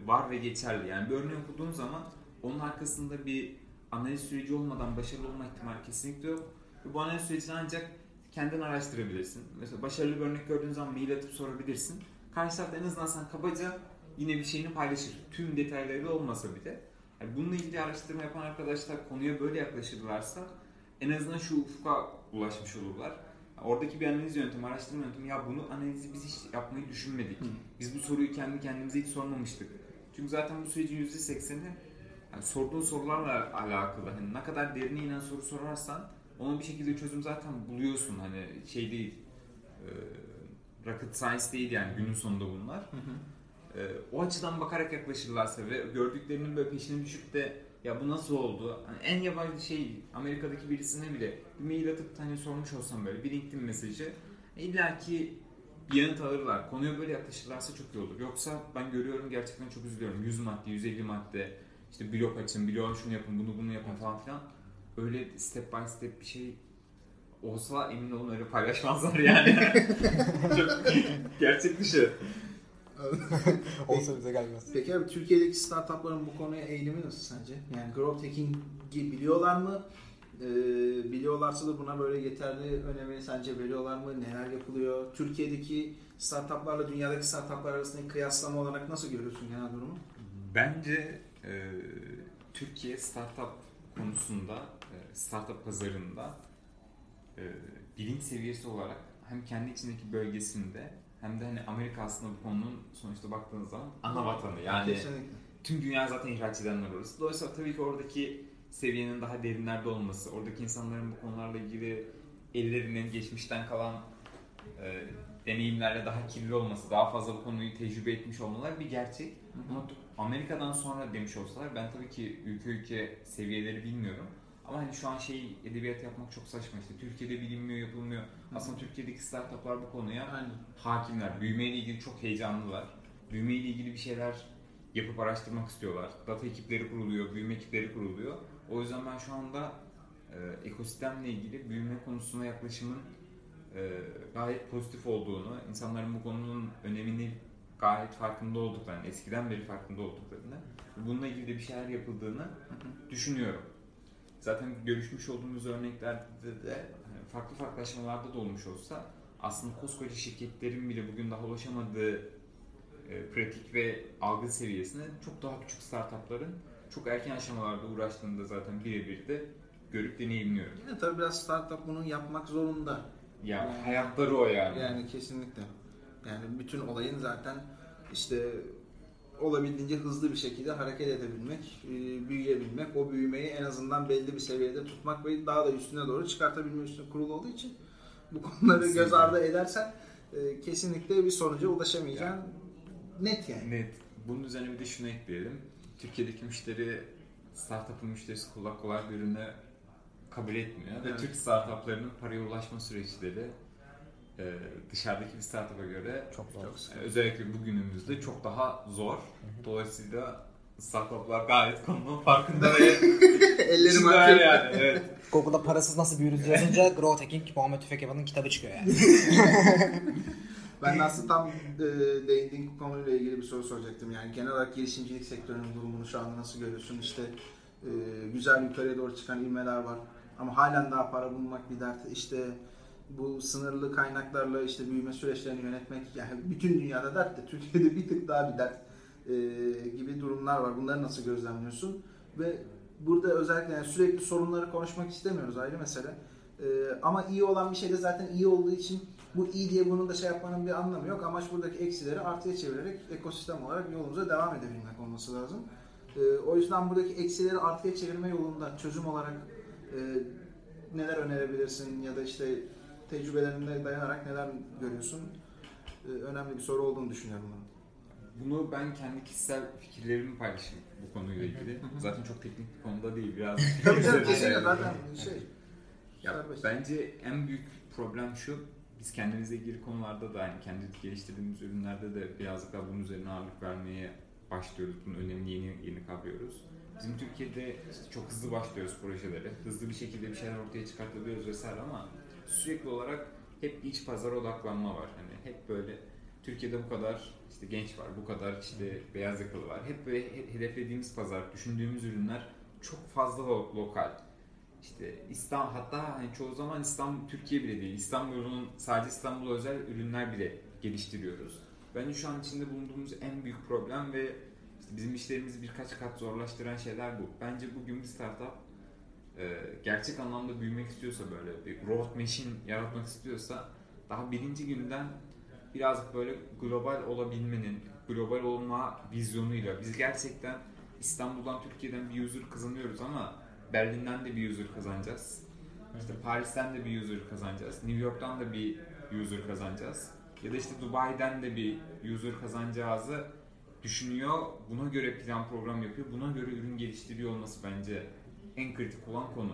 var ve geçerli. Yani bir örneği okuduğun zaman onun arkasında bir analiz süreci olmadan başarılı olma ihtimali kesinlikle yok. Ve bu analiz sürecini ancak kendin araştırabilirsin. Mesela başarılı bir örnek gördüğün zaman mail atıp sorabilirsin. Karşı tarafta en azından sen kabaca yine bir şeyini paylaşır. Tüm detaylarıyla olmasa bile. Yani bununla ilgili araştırma yapan arkadaşlar konuya böyle yaklaşırlarsa en azından şu ufka ulaşmış olurlar. Oradaki bir analiz yöntemi, araştırma yöntemi ya bunu analizi biz hiç yapmayı düşünmedik. Biz bu soruyu kendi kendimize hiç sormamıştık. Çünkü zaten bu sürecin %80'i yani sorduğun sorularla alakalı. Hani ne kadar derine inen soru sorarsan ona bir şekilde çözüm zaten buluyorsun. Hani şey değil, e, rocket science değil yani günün sonunda bunlar. e, o açıdan bakarak yaklaşırlarsa ve gördüklerinin böyle peşine düşüp de ya bu nasıl oldu? Hani en yabancı şey Amerika'daki birisine bile bir mail atıp hani sormuş olsam böyle bir LinkedIn mesajı illa ki bir yanıt alırlar. Konuya böyle yaklaşırlarsa çok iyi olur. Yoksa ben görüyorum gerçekten çok üzülüyorum. 100 madde, 150 madde, işte blok açın, blok şunu yapın, bunu bunu yapın falan filan. Öyle step by step bir şey olsa emin olun öyle paylaşmazlar yani. çok gerçek dışı. Olsa bize gelmez. Peki abi Türkiye'deki startupların bu konuya eğilimi nasıl sence? Yani growth hacking'i biliyorlar mı? Ee, biliyorlarsa da buna böyle yeterli önemi sence veriyorlar mı? Neler yapılıyor? Türkiye'deki startuplarla dünyadaki startuplar arasındaki kıyaslama olarak nasıl görüyorsun genel durumu? Bence e, Türkiye startup konusunda, e, startup pazarında e, bilinç seviyesi olarak hem kendi içindeki bölgesinde hem de hani Amerika aslında bu konunun sonuçta baktığınız zaman ana vatanı. Yani Kesinlikle. tüm dünya zaten ihraç edenler orası. Dolayısıyla tabii ki oradaki seviyenin daha derinlerde olması, oradaki insanların bu konularla ilgili ellerinin geçmişten kalan e, deneyimlerle daha kirli olması, daha fazla bu konuyu tecrübe etmiş olmaları bir gerçek. Ama Amerika'dan sonra demiş olsalar ben tabii ki ülke ülke seviyeleri bilmiyorum. Ama hani şu an şey edebiyat yapmak çok saçma işte. Türkiye'de bilinmiyor, yapılmıyor. Aslında Türkiye'deki startuplar bu konuya Aynen. hakimler. Büyümeyle ilgili çok heyecanlılar. Büyümeyle ilgili bir şeyler yapıp araştırmak istiyorlar. Data ekipleri kuruluyor, büyüme ekipleri kuruluyor. O yüzden ben şu anda e, ekosistemle ilgili büyüme konusuna yaklaşımın e, gayet pozitif olduğunu, insanların bu konunun önemini gayet farkında olduklarını, eskiden beri farkında olduklarını, bununla ilgili de bir şeyler yapıldığını düşünüyorum. Zaten görüşmüş olduğumuz örneklerde de hani farklı farklı aşamalarda da olmuş olsa aslında koskoca şirketlerin bile bugün daha ulaşamadığı e, pratik ve algı seviyesine çok daha küçük startupların çok erken aşamalarda uğraştığını da zaten birebir de görüp deneyimliyorum. Yine tabii biraz startup bunu yapmak zorunda. Ya Yani- hayatları o yani. Yani kesinlikle. Yani bütün olayın zaten işte olabildiğince hızlı bir şekilde hareket edebilmek, e, büyüyebilmek, o büyümeyi en azından belli bir seviyede tutmak ve daha da üstüne doğru çıkartabilme üstüne kurulu olduğu için bu konuları göz ardı edersen e, kesinlikle bir sonuca ulaşamayacağın net yani. Net. Bunun üzerine bir de şunu ekleyelim. Türkiye'deki müşteri startup'ın müşterisi kolay kolay bir ürünü kabul etmiyor. Ve Evet. Türk startuplarının paraya ulaşma süreçleri e, dışarıdaki bir startup'a göre Çok zor. e, özellikle bugünümüzde çok daha zor. Dolayısıyla startuplar gayet konunun farkında ve Ellerim akıyor. yani. Evet. Google'da parasız nasıl büyürüz yazınca Growth Hacking Muhammed Tüfek Yapan'ın kitabı çıkıyor yani. Ben de aslında tam e, değindiğin konuyla ilgili bir soru soracaktım. Yani genel olarak girişimcilik sektörünün durumunu şu anda nasıl görüyorsun? İşte e, güzel yukarıya doğru çıkan ivmeler var. Ama halen daha para bulmak bir dert. İşte bu sınırlı kaynaklarla işte büyüme süreçlerini yönetmek yani bütün dünyada dert de Türkiye'de bir tık daha bir dert e, gibi durumlar var. Bunları nasıl gözlemliyorsun? Ve burada özellikle yani sürekli sorunları konuşmak istemiyoruz ayrı mesele. E, ama iyi olan bir şey de zaten iyi olduğu için bu iyi diye bunun da şey yapmanın bir anlamı yok. Amaç buradaki eksileri artıya çevirerek ekosistem olarak yolumuza devam edebilmek olması lazım. Ee, o yüzden buradaki eksileri artıya çevirme yolunda çözüm olarak e, neler önerebilirsin ya da işte tecrübelerine dayanarak neler görüyorsun? Ee, önemli bir soru olduğunu düşünüyorum bunu. Bunu ben kendi kişisel fikirlerimi paylaşayım bu konuyla ilgili. Zaten çok teknik bir konuda değil. Biraz Tabii canım Güzel kesinlikle şeyler. zaten şey. Ya serbest. bence en büyük problem şu. Biz kendimizle ilgili konularda da yani kendi geliştirdiğimiz ürünlerde de birazcık daha bunun üzerine ağırlık vermeye başlıyoruz. Bunun önemini yeni yeni kavruyoruz. Bizim Türkiye'de işte çok hızlı başlıyoruz projelere. Hızlı bir şekilde bir şeyler ortaya çıkartabiliyoruz vesaire ama sürekli olarak hep iç pazara odaklanma var. Hani hep böyle Türkiye'de bu kadar işte genç var, bu kadar işte beyaz yakalı var. Hep böyle he- hedeflediğimiz pazar, düşündüğümüz ürünler çok fazla lo- lokal. İşte İstanbul hatta hani çoğu zaman İstanbul Türkiye bile değil. İstanbul'un sadece İstanbul'a özel ürünler bile geliştiriyoruz. Bence şu an içinde bulunduğumuz en büyük problem ve işte bizim işlerimizi birkaç kat zorlaştıran şeyler bu. Bence bugün bir startup e, gerçek anlamda büyümek istiyorsa böyle bir growth machine yaratmak istiyorsa daha birinci günden birazcık böyle global olabilmenin, global olma vizyonuyla biz gerçekten İstanbul'dan, Türkiye'den bir user kazanıyoruz ama Berlin'den de bir user kazanacağız. İşte Paris'ten de bir user kazanacağız. New York'tan da bir user kazanacağız. Ya da işte Dubai'den de bir user kazanacağızı düşünüyor, buna göre plan program yapıyor, buna göre ürün geliştiriyor olması bence en kritik olan konu.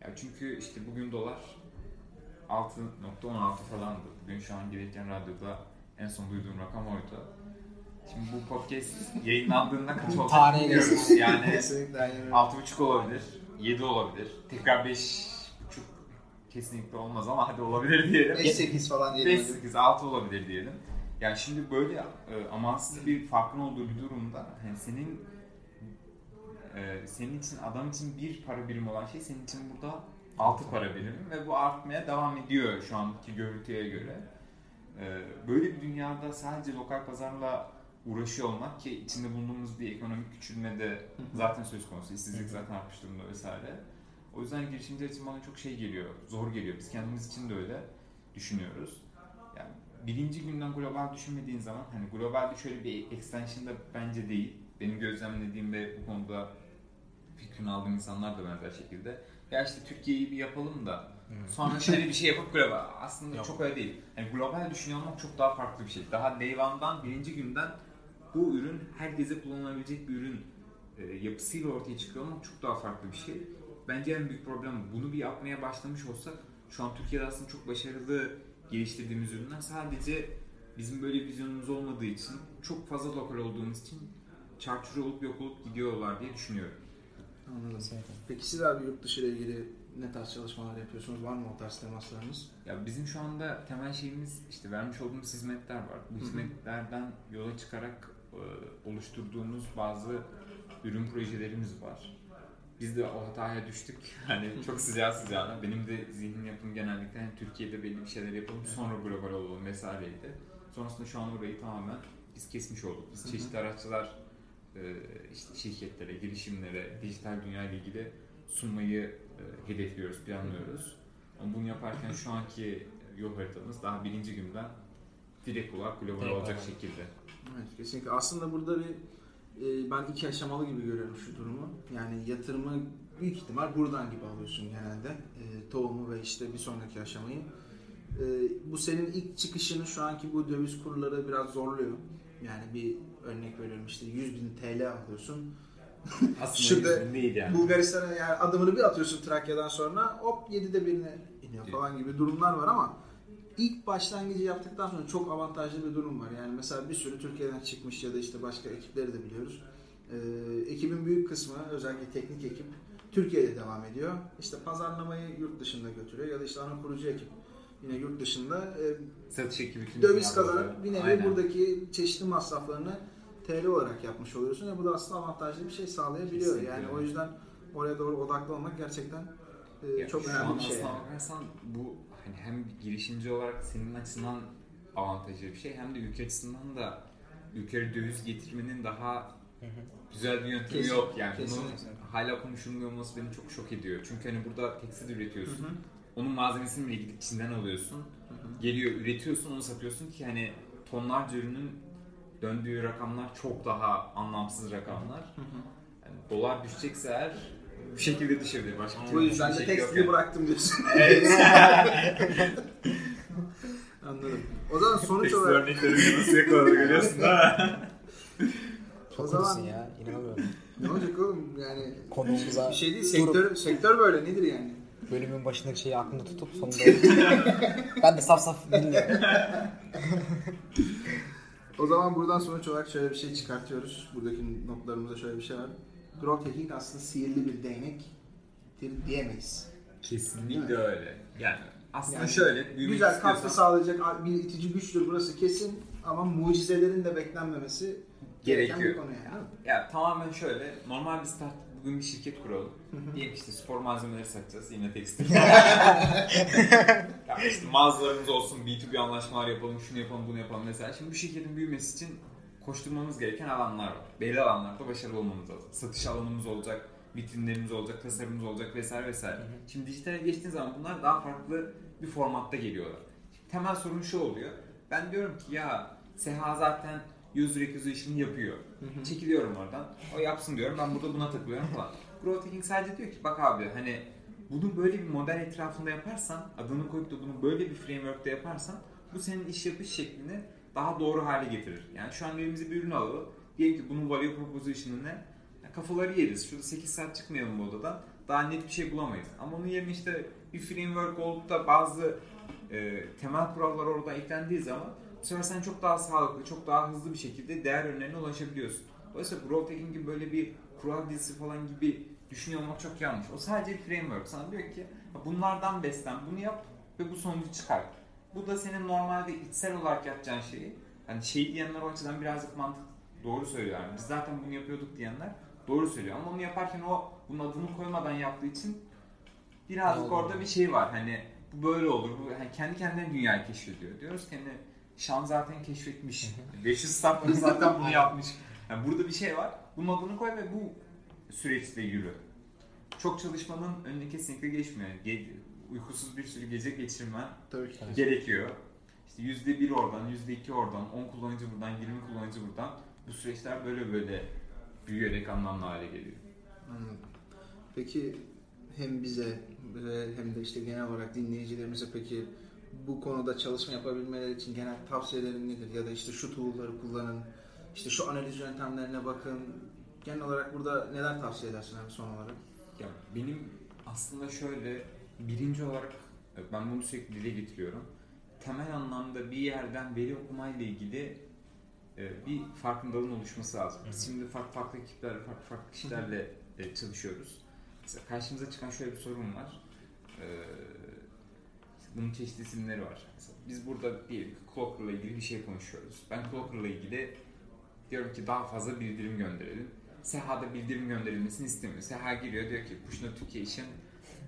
Ya çünkü işte bugün dolar 6.16 falandı. Bugün şu an gelirken radyoda en son duyduğum rakam oydu. Şimdi bu podcast yayınlandığında kaç olacak Tarihe bilmiyoruz. Yani Kesinlikle aynen öyle. 6.5 olabilir, 7 olabilir. Tekrar 5.5 kesinlikle olmaz ama hadi olabilir diyelim. 5-8 falan diyelim. 5 8 6 olabilir diyelim. Yani şimdi böyle e, amansız bir farkın olduğu bir durumda hani senin e, senin için adam için bir para birimi olan şey senin için burada 6 para birimi ve bu artmaya devam ediyor şu anki görüntüye göre. E, böyle bir dünyada sadece lokal pazarla uğraşıyor olmak ki içinde bulunduğumuz bir ekonomik küçülme de zaten söz konusu. İşsizlik zaten artmış durumda vesaire. O yüzden girişimciler için bana çok şey geliyor, zor geliyor. Biz kendimiz için de öyle düşünüyoruz. Yani birinci günden global düşünmediğin zaman hani globalde şöyle bir extension da bence değil. Benim gözlemlediğim ve bu konuda fikrini aldığım insanlar da benzer şekilde. Ya işte Türkiye'yi bir yapalım da sonra şöyle bir şey yapıp global. Aslında Yok. çok öyle değil. Yani global düşünüyor olmak çok daha farklı bir şey. Daha day one'dan birinci günden bu ürün herkese kullanılabilecek bir ürün e, yapısıyla ortaya çıkıyor olmak çok daha farklı bir şey. Bence en büyük problem bu. bunu bir yapmaya başlamış olsak şu an Türkiye'de aslında çok başarılı geliştirdiğimiz ürünler sadece bizim böyle vizyonumuz olmadığı için çok fazla lokal olduğumuz için çarçur olup yok olup gidiyorlar diye düşünüyorum. Anladım. Kesinlikle. Peki siz abi yurt dışı ile ilgili ne tarz çalışmalar yapıyorsunuz? Var mı o tarz temaslarınız? Ya bizim şu anda temel şeyimiz işte vermiş olduğumuz hizmetler var. Bu hizmetlerden yola çıkarak e, oluşturduğumuz bazı ürün projelerimiz var. Biz de o hataya düştük. Hani çok sıcağı sıcağına. Benim de zihnim yapım genellikle hani Türkiye'de belli bir şeyler yapalım sonra global olalım vesaireydi. Sonrasında şu an orayı tamamen biz kesmiş olduk. Biz çeşitli araçlar e, işte şirketlere, girişimlere, dijital dünya ile ilgili sunmayı e, hedefliyoruz, planlıyoruz. Ama bunu yaparken şu anki yol haritamız daha birinci günden direkt olarak global Direkt olacak olarak. şekilde. Evet kesinlikle. Aslında burada bir e, ben iki aşamalı gibi görüyorum şu durumu. Yani yatırımı büyük ihtimal buradan gibi alıyorsun genelde. E, tohumu ve işte bir sonraki aşamayı. E, bu senin ilk çıkışını şu anki bu döviz kurları biraz zorluyor. Yani bir örnek veriyorum işte 100 bin TL alıyorsun. Aslında yüzün değil yani. Bulgaristan'a yani adımını bir atıyorsun Trakya'dan sonra hop 7'de birine iniyor falan gibi durumlar var ama ilk başlangıcı yaptıktan sonra çok avantajlı bir durum var. Yani mesela bir sürü Türkiye'den çıkmış ya da işte başka ekipleri de biliyoruz. Ee, ekibin büyük kısmı özellikle teknik ekip Türkiye'de devam ediyor. İşte pazarlamayı yurt dışında götürüyor ya da işte ana kurucu ekip yine yurt dışında e, Satış ekibi döviz kazanıp bir nevi Aynen. buradaki çeşitli masraflarını TL olarak yapmış oluyorsun ve bu da aslında avantajlı bir şey sağlayabiliyor. Kesinlikle Yani o yüzden oraya doğru odaklı olmak gerçekten e, Ya çok önemli bir şey. aslına yani. bakarsan bu hani hem girişimci olarak senin açısından avantajlı bir şey hem de ülke açısından da ülkeye döviz getirmenin daha güzel bir yöntemi Kesin- yok yani. kesinlikle. Bunun hala konuşulmuyor olması beni çok şok ediyor. Çünkü hani burada tekstil üretiyorsun. Onun malzemesini bile gidip Çin'den alıyorsun. Geliyor üretiyorsun onu satıyorsun ki hani tonlarca ürünün döndüğü rakamlar çok daha anlamsız rakamlar. Yani dolar düşecekse eğer bu şekilde düşebilir. Başka Bu türlü yüzden bir de tekstili yani. bıraktım diyorsun. Evet. Anladım. O zaman sonuç Tekstil olarak örneklerini nasıl yakaladı görüyorsun değil mi? o Çok zaman ya. İnanamıyorum. ne olacak oğlum yani Konuğumuza bir şey değil durup sektör sektör böyle nedir yani? Bölümün başındaki şeyi aklımda tutup sonunda ben de saf saf dinliyorum. O zaman buradan sonuç olarak şöyle bir şey çıkartıyoruz. Buradaki notlarımızda şöyle bir şey var. Growth hacking aslında sihirli bir değnek diyemeyiz. Kesinlikle öyle. Yani aslında Yani şöyle büyümek Güzel katkı istiyorsan sağlayacak bir itici güçtür burası kesin ama mucizelerin de beklenmemesi gereken bir Gerekiyor. konu yani. ya tamamen şöyle normal bir start bugün bir şirket kuralım. Diyelim işte spor malzemeleri satacağız yine tekstil. ya işte mağazalarımız olsun B2B anlaşmalar yapalım şunu yapalım bunu yapalım mesela. Şimdi bu şirketin büyümesi için koşturmamız gereken alanlar var. Belli alanlarda başarılı olmamız lazım. Satış alanımız olacak, vitrinlerimiz olacak, tasarımımız olacak vesaire vesaire. Şimdi dijitale geçtiğin zaman bunlar daha farklı bir formatta geliyorlar. Şimdi temel sorun şu oluyor. Ben diyorum ki ya Seha zaten user acquisition'ı yapıyor. Çekiliyorum oradan. O yapsın diyorum. Ben burada buna takılıyorum falan. Growth hacking sadece diyor ki bak abi hani bunu böyle bir model etrafında yaparsan, adını koyup da bunu böyle bir framework'te yaparsan bu senin iş yapış şeklini daha doğru hale getirir. Yani şu an elimize bir ürün alalım. Diyelim ki bunun value proposition'ı ne? Kafaları yeriz. Şurada 8 saat çıkmayalım bu odadan. Daha net bir şey bulamayız. Ama onun yerine işte bir framework olup da bazı e, temel kurallar orada eklendiği zaman sefer sen çok daha sağlıklı, çok daha hızlı bir şekilde değer önlerine ulaşabiliyorsun. Dolayısıyla growth hacking gibi böyle bir kural dizisi falan gibi düşünüyor olmak çok yanlış. O sadece bir framework. Sana diyor ki bunlardan beslen, bunu yap ve bu sonucu çıkar. Bu da senin normalde içsel olarak yapacağın şeyi. Hani şey diyenler o açıdan birazcık mantık doğru söylüyor. Yani biz zaten bunu yapıyorduk diyenler doğru söylüyor. Ama onu yaparken o bunun adını koymadan yaptığı için birazcık orada bir şey var. Hani bu böyle olur. Bu hani kendi kendine dünyayı keşfediyor. Diyoruz ki Şan zaten keşfetmiş. 500 startup'ı zaten bunu yapmış. Yani burada bir şey var. Bunun adını koy ve bu süreçte yürü. Çok çalışmanın önüne kesinlikle geçmiyor. Ge- uykusuz bir sürü gece geçirmen Tabii ki. gerekiyor. İşte yüzde bir oradan, yüzde iki oradan, 10 kullanıcı buradan, 20 kullanıcı buradan. Bu süreçler böyle böyle büyüyerek anlamlı hale geliyor. Anladım. Peki hem bize ve hem de işte genel olarak dinleyicilerimize peki bu konuda çalışma yapabilmeleri için genel tavsiyelerin nedir? Ya da işte şu tool'ları kullanın, işte şu analiz yöntemlerine bakın. Genel olarak burada neler tavsiye edersin abi son olarak? Ya benim aslında şöyle birinci olarak ben bunu sürekli dile getiriyorum. Temel anlamda bir yerden veri okumayla ilgili e, bir farkındalığın oluşması lazım. Biz şimdi farklı farklı ekiplerle, farklı farklı kişilerle e, çalışıyoruz. Mesela karşımıza çıkan şöyle bir sorun var. E, işte bunun çeşitli isimleri var. Mesela biz burada diyelim ki Clocker'la ilgili bir şey konuşuyoruz. Ben Clocker'la ilgili diyorum ki daha fazla bildirim gönderelim. Seha'da bildirim gönderilmesini istemiyor. Seha giriyor diyor ki push notification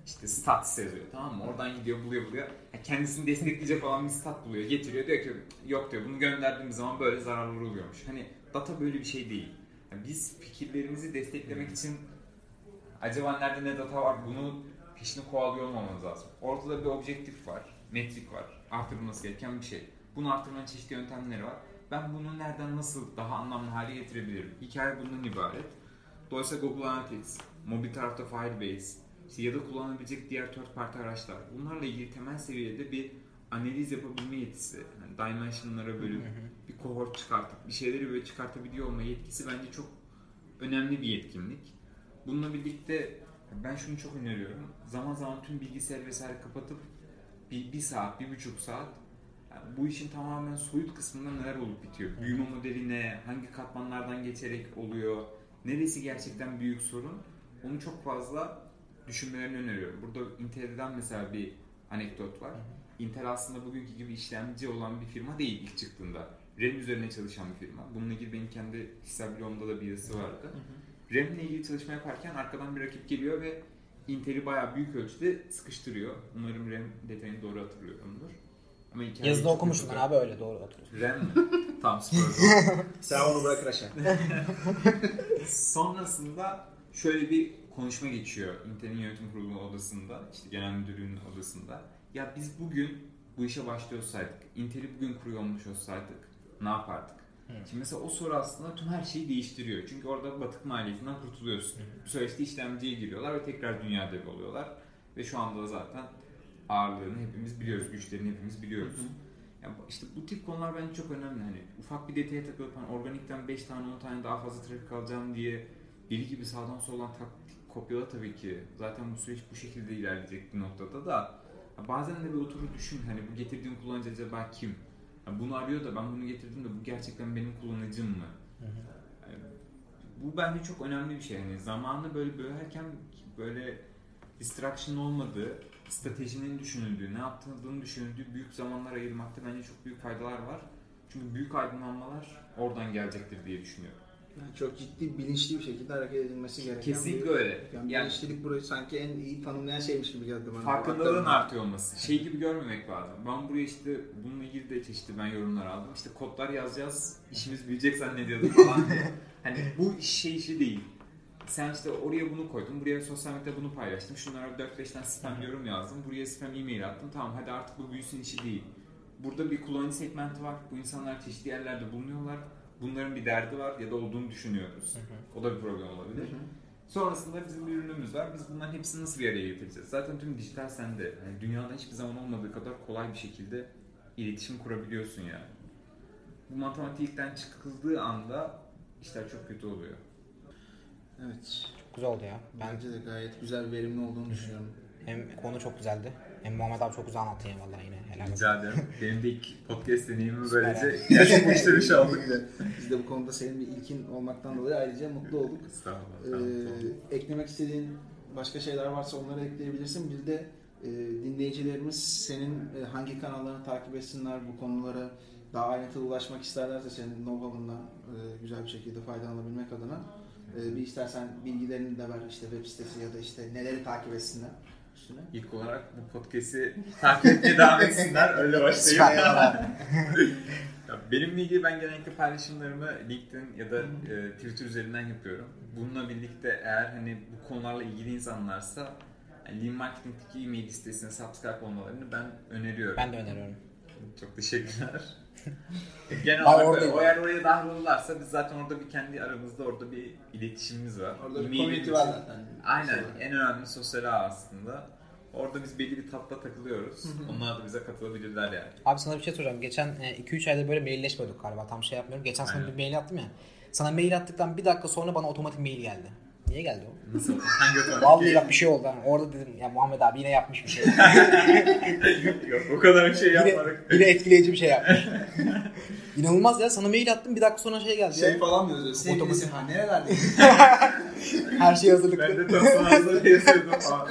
işte stats yazıyor tamam mı? Oradan gidiyor buluyor buluyor. Ya kendisini destekleyecek olan bir stat buluyor. Getiriyor diyor ki yok diyor bunu gönderdiğimiz zaman böyle zararları oluyormuş. Hani data böyle bir şey değil. Yani biz fikirlerimizi desteklemek için acaba nerede ne data var bunu peşini kovalıyor olmamamız lazım. Ortada bir objektif var, metrik var, artırılması gereken bir şey. Bunu artırmanın çeşitli yöntemleri var. Ben bunu nereden nasıl daha anlamlı hale getirebilirim? Hikaye bundan ibaret. Dolayısıyla Google Analytics, mobil tarafta Firebase işte ya da kullanabilecek diğer third party araçlar. Bunlarla ilgili temel seviyede bir analiz yapabilme yetisi. Yani dimensionlara bölüp bir cohort çıkartıp bir şeyleri böyle çıkartabiliyor olma yetkisi bence çok önemli bir yetkinlik. Bununla birlikte ben şunu çok öneriyorum. Zaman zaman tüm bilgisayar vesaire kapatıp bir, bir saat, bir buçuk saat yani bu işin tamamen soyut kısmında neler olup bitiyor? Büyüme modeli ne? Hangi katmanlardan geçerek oluyor? Neresi gerçekten büyük sorun? Onu çok fazla düşünmelerini öneriyorum. Burada Intel'den mesela bir anekdot var. Intel aslında bugünkü gibi işlemci olan bir firma değil ilk çıktığında. RAM üzerine çalışan bir firma. Bununla ilgili benim kendi kişisel bloğumda da bir yazısı vardı. RAM ile ilgili çalışma yaparken arkadan bir rakip geliyor ve Intel'i bayağı büyük ölçüde sıkıştırıyor. Umarım RAM detayını doğru hatırlıyorumdur. Ama Yazıda çok okumuştun kötü. abi öyle doğru oturuyorsun. RAM zaman. Sen onu bırakır aşağı. Sonrasında şöyle bir konuşma geçiyor Intel'in yönetim kurulu odasında, işte genel müdürlüğün odasında. Ya biz bugün bu işe başlıyorsaydık, Intel'i bugün kuruyor olmuş olsaydık ne yapardık? Şimdi mesela o soru aslında tüm her şeyi değiştiriyor. Çünkü orada batık maliyetinden kurtuluyorsun. Bu süreçte işlemciye giriyorlar ve tekrar dünya devi oluyorlar. Ve şu anda da zaten ağırlığını hepimiz biliyoruz, güçlerini hepimiz biliyoruz. Yani işte bu tip konular bence çok önemli. Hani ufak bir detaya takılıp hani organikten 5 tane 10 tane daha fazla trafik alacağım diye deli gibi sağdan soldan taktik kopyala tabii ki. Zaten bu süreç bu şekilde ilerleyecek bir noktada da bazen de bir oturup düşün hani bu getirdiğim kullanıcı acaba kim? Ya bunu arıyor da ben bunu getirdim de bu gerçekten benim kullanıcım mı? Yani bu bence çok önemli bir şey. Yani zamanı böyle bölerken böyle distraction olmadığı, stratejinin düşünüldüğü, ne yaptığını düşünüldüğü büyük zamanlar ayırmakta bence çok büyük faydalar var. Çünkü büyük aydınlanmalar oradan gelecektir diye düşünüyorum. Yani çok ciddi, bilinçli bir şekilde hareket edilmesi gereken Kesinlikle bir... öyle. Yani, Yani bilinçlilik burayı sanki en iyi tanımlayan şeymiş gibi geldi bana. farkındalığın artıyor olması. Şey gibi görmemek lazım. Ben buraya işte bununla ilgili de çeşitli ben yorumlar aldım. İşte kodlar yazacağız, işimiz büyüyecek zannediyorduk falan diye. Hani bu şey işi değil. Sen işte oraya bunu koydun, buraya sosyal medyada bunu paylaştım. Şunlara 4-5 tane spam yorum yazdım. Buraya spam e-mail attım. Tamam hadi artık bu büyüsün işi değil. Burada bir kullanıcı segmenti var. Bu insanlar çeşitli yerlerde bulunuyorlar. Bunların bir derdi var ya da olduğunu düşünüyoruz. O da bir problem olabilir. Sonrasında bizim bir ürünümüz var. Biz bunların hepsini nasıl bir araya getireceğiz? Zaten tüm dijital sende. Yani dünyada hiçbir zaman olmadığı kadar kolay bir şekilde iletişim kurabiliyorsun yani. Bu matematikten çıkıldığı anda işler çok kötü oluyor. Evet. Güzel oldu ya. Ben Bence de gayet güzel verimli olduğunu düşünüyorum. hem konu çok güzeldi. Hem Muhammed abi çok güzel anlattı ya vallahi yine. Helal olsun. Rica ederim. Benim de ilk podcast deneyimimi böylece gerçekleştirmiş olduk. Biz de bu konuda senin bir ilkin olmaktan dolayı ayrıca mutlu olduk. Estağfurullah. Ee, tamam, tamam. eklemek istediğin başka şeyler varsa onları ekleyebilirsin. Bir de e, dinleyicilerimiz senin e, hangi kanallarını takip etsinler bu konulara daha ayrıntılı ulaşmak isterlerse senin know-how'undan e, güzel bir şekilde faydalanabilmek adına e, bir istersen bilgilerini de ver işte web sitesi ya da işte neleri takip etsinler üstüne. İlk olarak bu podcast'i takip etmeye devam etsinler. Öyle başlayayım. Benimle ilgili ben genellikle paylaşımlarımı LinkedIn ya da e, Twitter üzerinden yapıyorum. Bununla birlikte eğer hani bu konularla ilgili insanlarsa yani Lean Marketing'deki e-mail listesine subscribe olmalarını ben öneriyorum. Ben de öneriyorum. Çok teşekkürler. Genel olarak oradayım. o eğer oraya dahil olurlarsa biz zaten orada bir kendi aramızda orada bir iletişimimiz var. Orada bir community var zaten. Aynen. Şey. En önemli sosyal ağ aslında. Orada biz belli bir tatla takılıyoruz. Onlar da bize katılabilirler yani. Abi sana bir şey soracağım. Geçen 2-3 ayda böyle mailleşmiyorduk galiba. Tam şey yapmıyorum. Geçen sana Aynen. bir mail attım ya. Sana mail attıktan bir dakika sonra bana otomatik mail geldi. Niye geldi o? Nasıl? Hangi otomatik? Vallahi bak bir şey oldu. Yani orada dedim ya Muhammed abi yine yapmış bir şey. Yok o kadar bir şey yine, yapmadık. yine etkileyici bir şey yapmış. İnanılmaz ya. Sana mail attım bir dakika sonra şey geldi Şey ya. falan diyoruz. Sevgilisi ha nerelerdeydin? Her şey hazırlıklı. Ben de tam sanatları yazıyordum falan.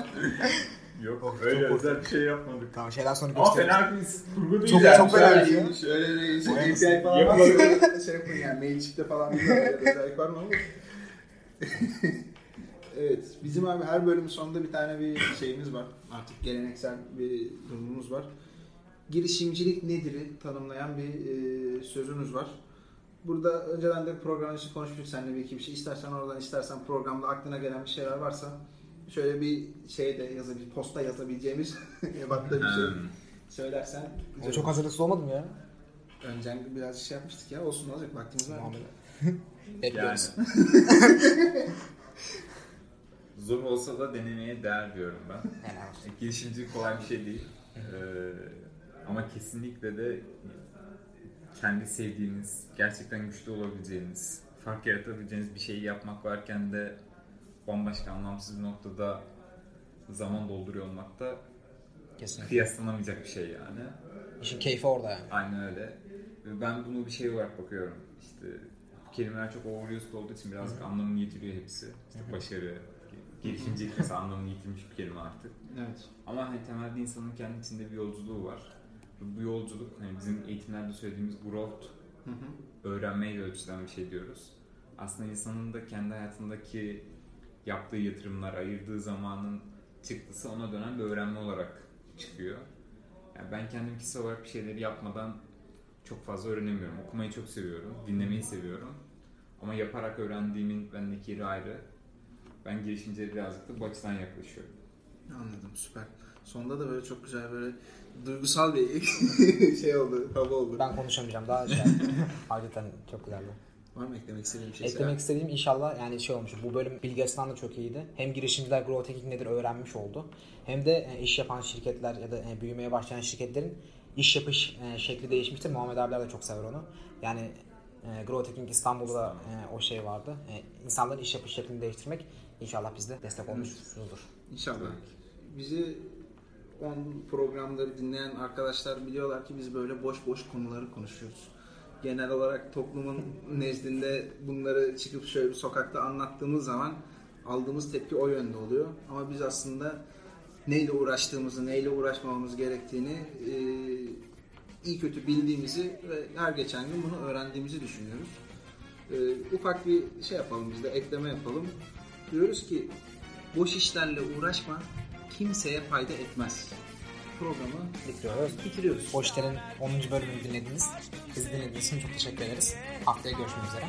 Yok öyle çok özel bir şey yapmadık. Tamam şeyden sonra Ama gösteririz. fena bir kurgu değil Çok- yani. çok fena bir şey. Şöyle bir Vay API falan varsa şey yapın yani Mailchimp'te falan bir özellik var mı ama. Evet bizim abi her bölümün sonunda bir tane bir şeyimiz var. Artık geleneksel bir durumumuz var. Girişimcilik nedir'i tanımlayan bir e, sözümüz var. Burada önceden de program için konuşmuştuk seninle bir iki bir şey. İstersen oradan istersen programda aklına gelen bir şeyler varsa şöyle bir şey de yazı bir posta yazabileceğimiz ebatta bir şey söylersen. O çok hazırlıksız olmadım ya. Öncen biraz şey yapmıştık ya. Olsun olacak vaktimiz var. Yani. Bekliyoruz. Zor olsa da denemeye değer diyorum ben. E, Girişimcilik kolay bir şey değil. Ee, ama kesinlikle de kendi sevdiğiniz, gerçekten güçlü olabileceğiniz, fark yaratabileceğiniz bir şeyi yapmak varken de bambaşka anlamsız bir noktada zaman dolduruyor olmak da Kesinlikle. kıyaslanamayacak bir şey yani. İşin keyfi orada yani. Aynen öyle. Ben bunu bir şey olarak bakıyorum. İşte kelimeler çok overused olduğu için birazcık anlamını yitiriyor hepsi. İşte başarı, girişimcilik mesela anlamını yitirmiş bir kelime artık. Evet. Ama hani temelde insanın kendi içinde bir yolculuğu var. Bu yolculuk hani bizim eğitimlerde söylediğimiz growth, Hı hı. öğrenmeyle ölçülen bir şey diyoruz. Aslında insanın da kendi hayatındaki yaptığı yatırımlar, ayırdığı zamanın çıktısı ona dönen bir öğrenme olarak çıkıyor. Yani ben kendim kişisel olarak bir şeyleri yapmadan çok fazla öğrenemiyorum. Okumayı çok seviyorum, dinlemeyi seviyorum. Ama yaparak öğrendiğimin bendeki yeri ayrı. Ben girişimciye birazcık da bu açıdan yaklaşıyorum. Anladım süper. Sonunda da böyle çok güzel böyle duygusal bir şey oldu, hava oldu. Ben konuşamayacağım daha şey. Hakikaten çok güzeldi. Var mı eklemek istediğin bir şey? Eklemek istediğim inşallah yani şey olmuş. Bu bölüm bilgi açısından da çok iyiydi. Hem girişimciler growth hacking nedir öğrenmiş oldu. Hem de e, iş yapan şirketler ya da e, büyümeye başlayan şirketlerin iş yapış e, şekli değişmiştir. Muhammed abiler de çok sever onu. Yani Growth Hacking İstanbul'da da o şey vardı. İnsanların iş yapış şeklini değiştirmek inşallah biz de destek olmuşuzdur. İnşallah. Bizi 10 programları dinleyen arkadaşlar biliyorlar ki biz böyle boş boş konuları konuşuyoruz. Genel olarak toplumun nezdinde bunları çıkıp şöyle bir sokakta anlattığımız zaman aldığımız tepki o yönde oluyor. Ama biz aslında neyle uğraştığımızı, neyle uğraşmamamız gerektiğini e, iyi kötü bildiğimizi ve her geçen gün bunu öğrendiğimizi düşünüyoruz. E, ufak bir şey yapalım biz de ekleme yapalım. Diyoruz ki boş işlerle uğraşma kimseye fayda etmez. Programı Bitiriyoruz. bitiriyoruz. Boş İşler'in 10. bölümünü dinlediniz. Bizi dinlediğiniz için çok teşekkür ederiz. Haftaya görüşmek üzere.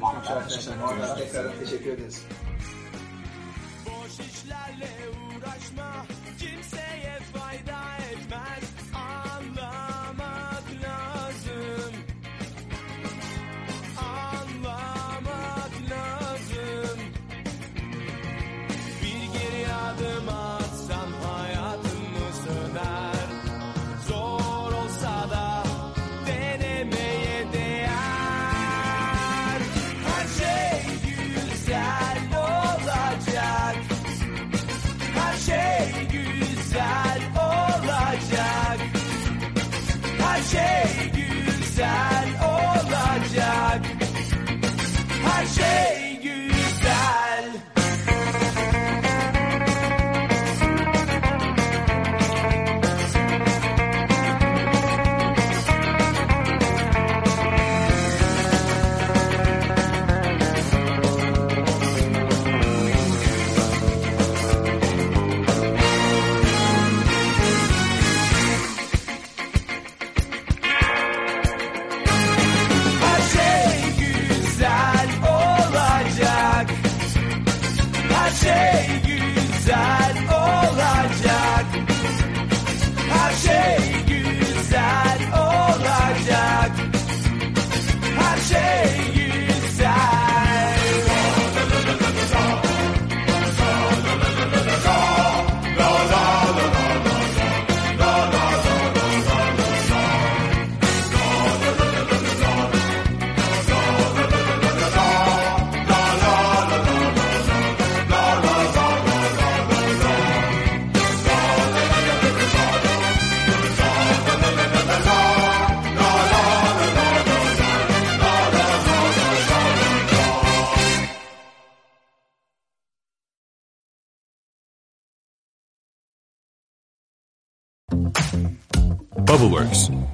Muhammed abi, teşekkür Arkadaşlar ederiz. tekrar teşekkür ederiz. Boş işlerle uğraşma kimseye fayda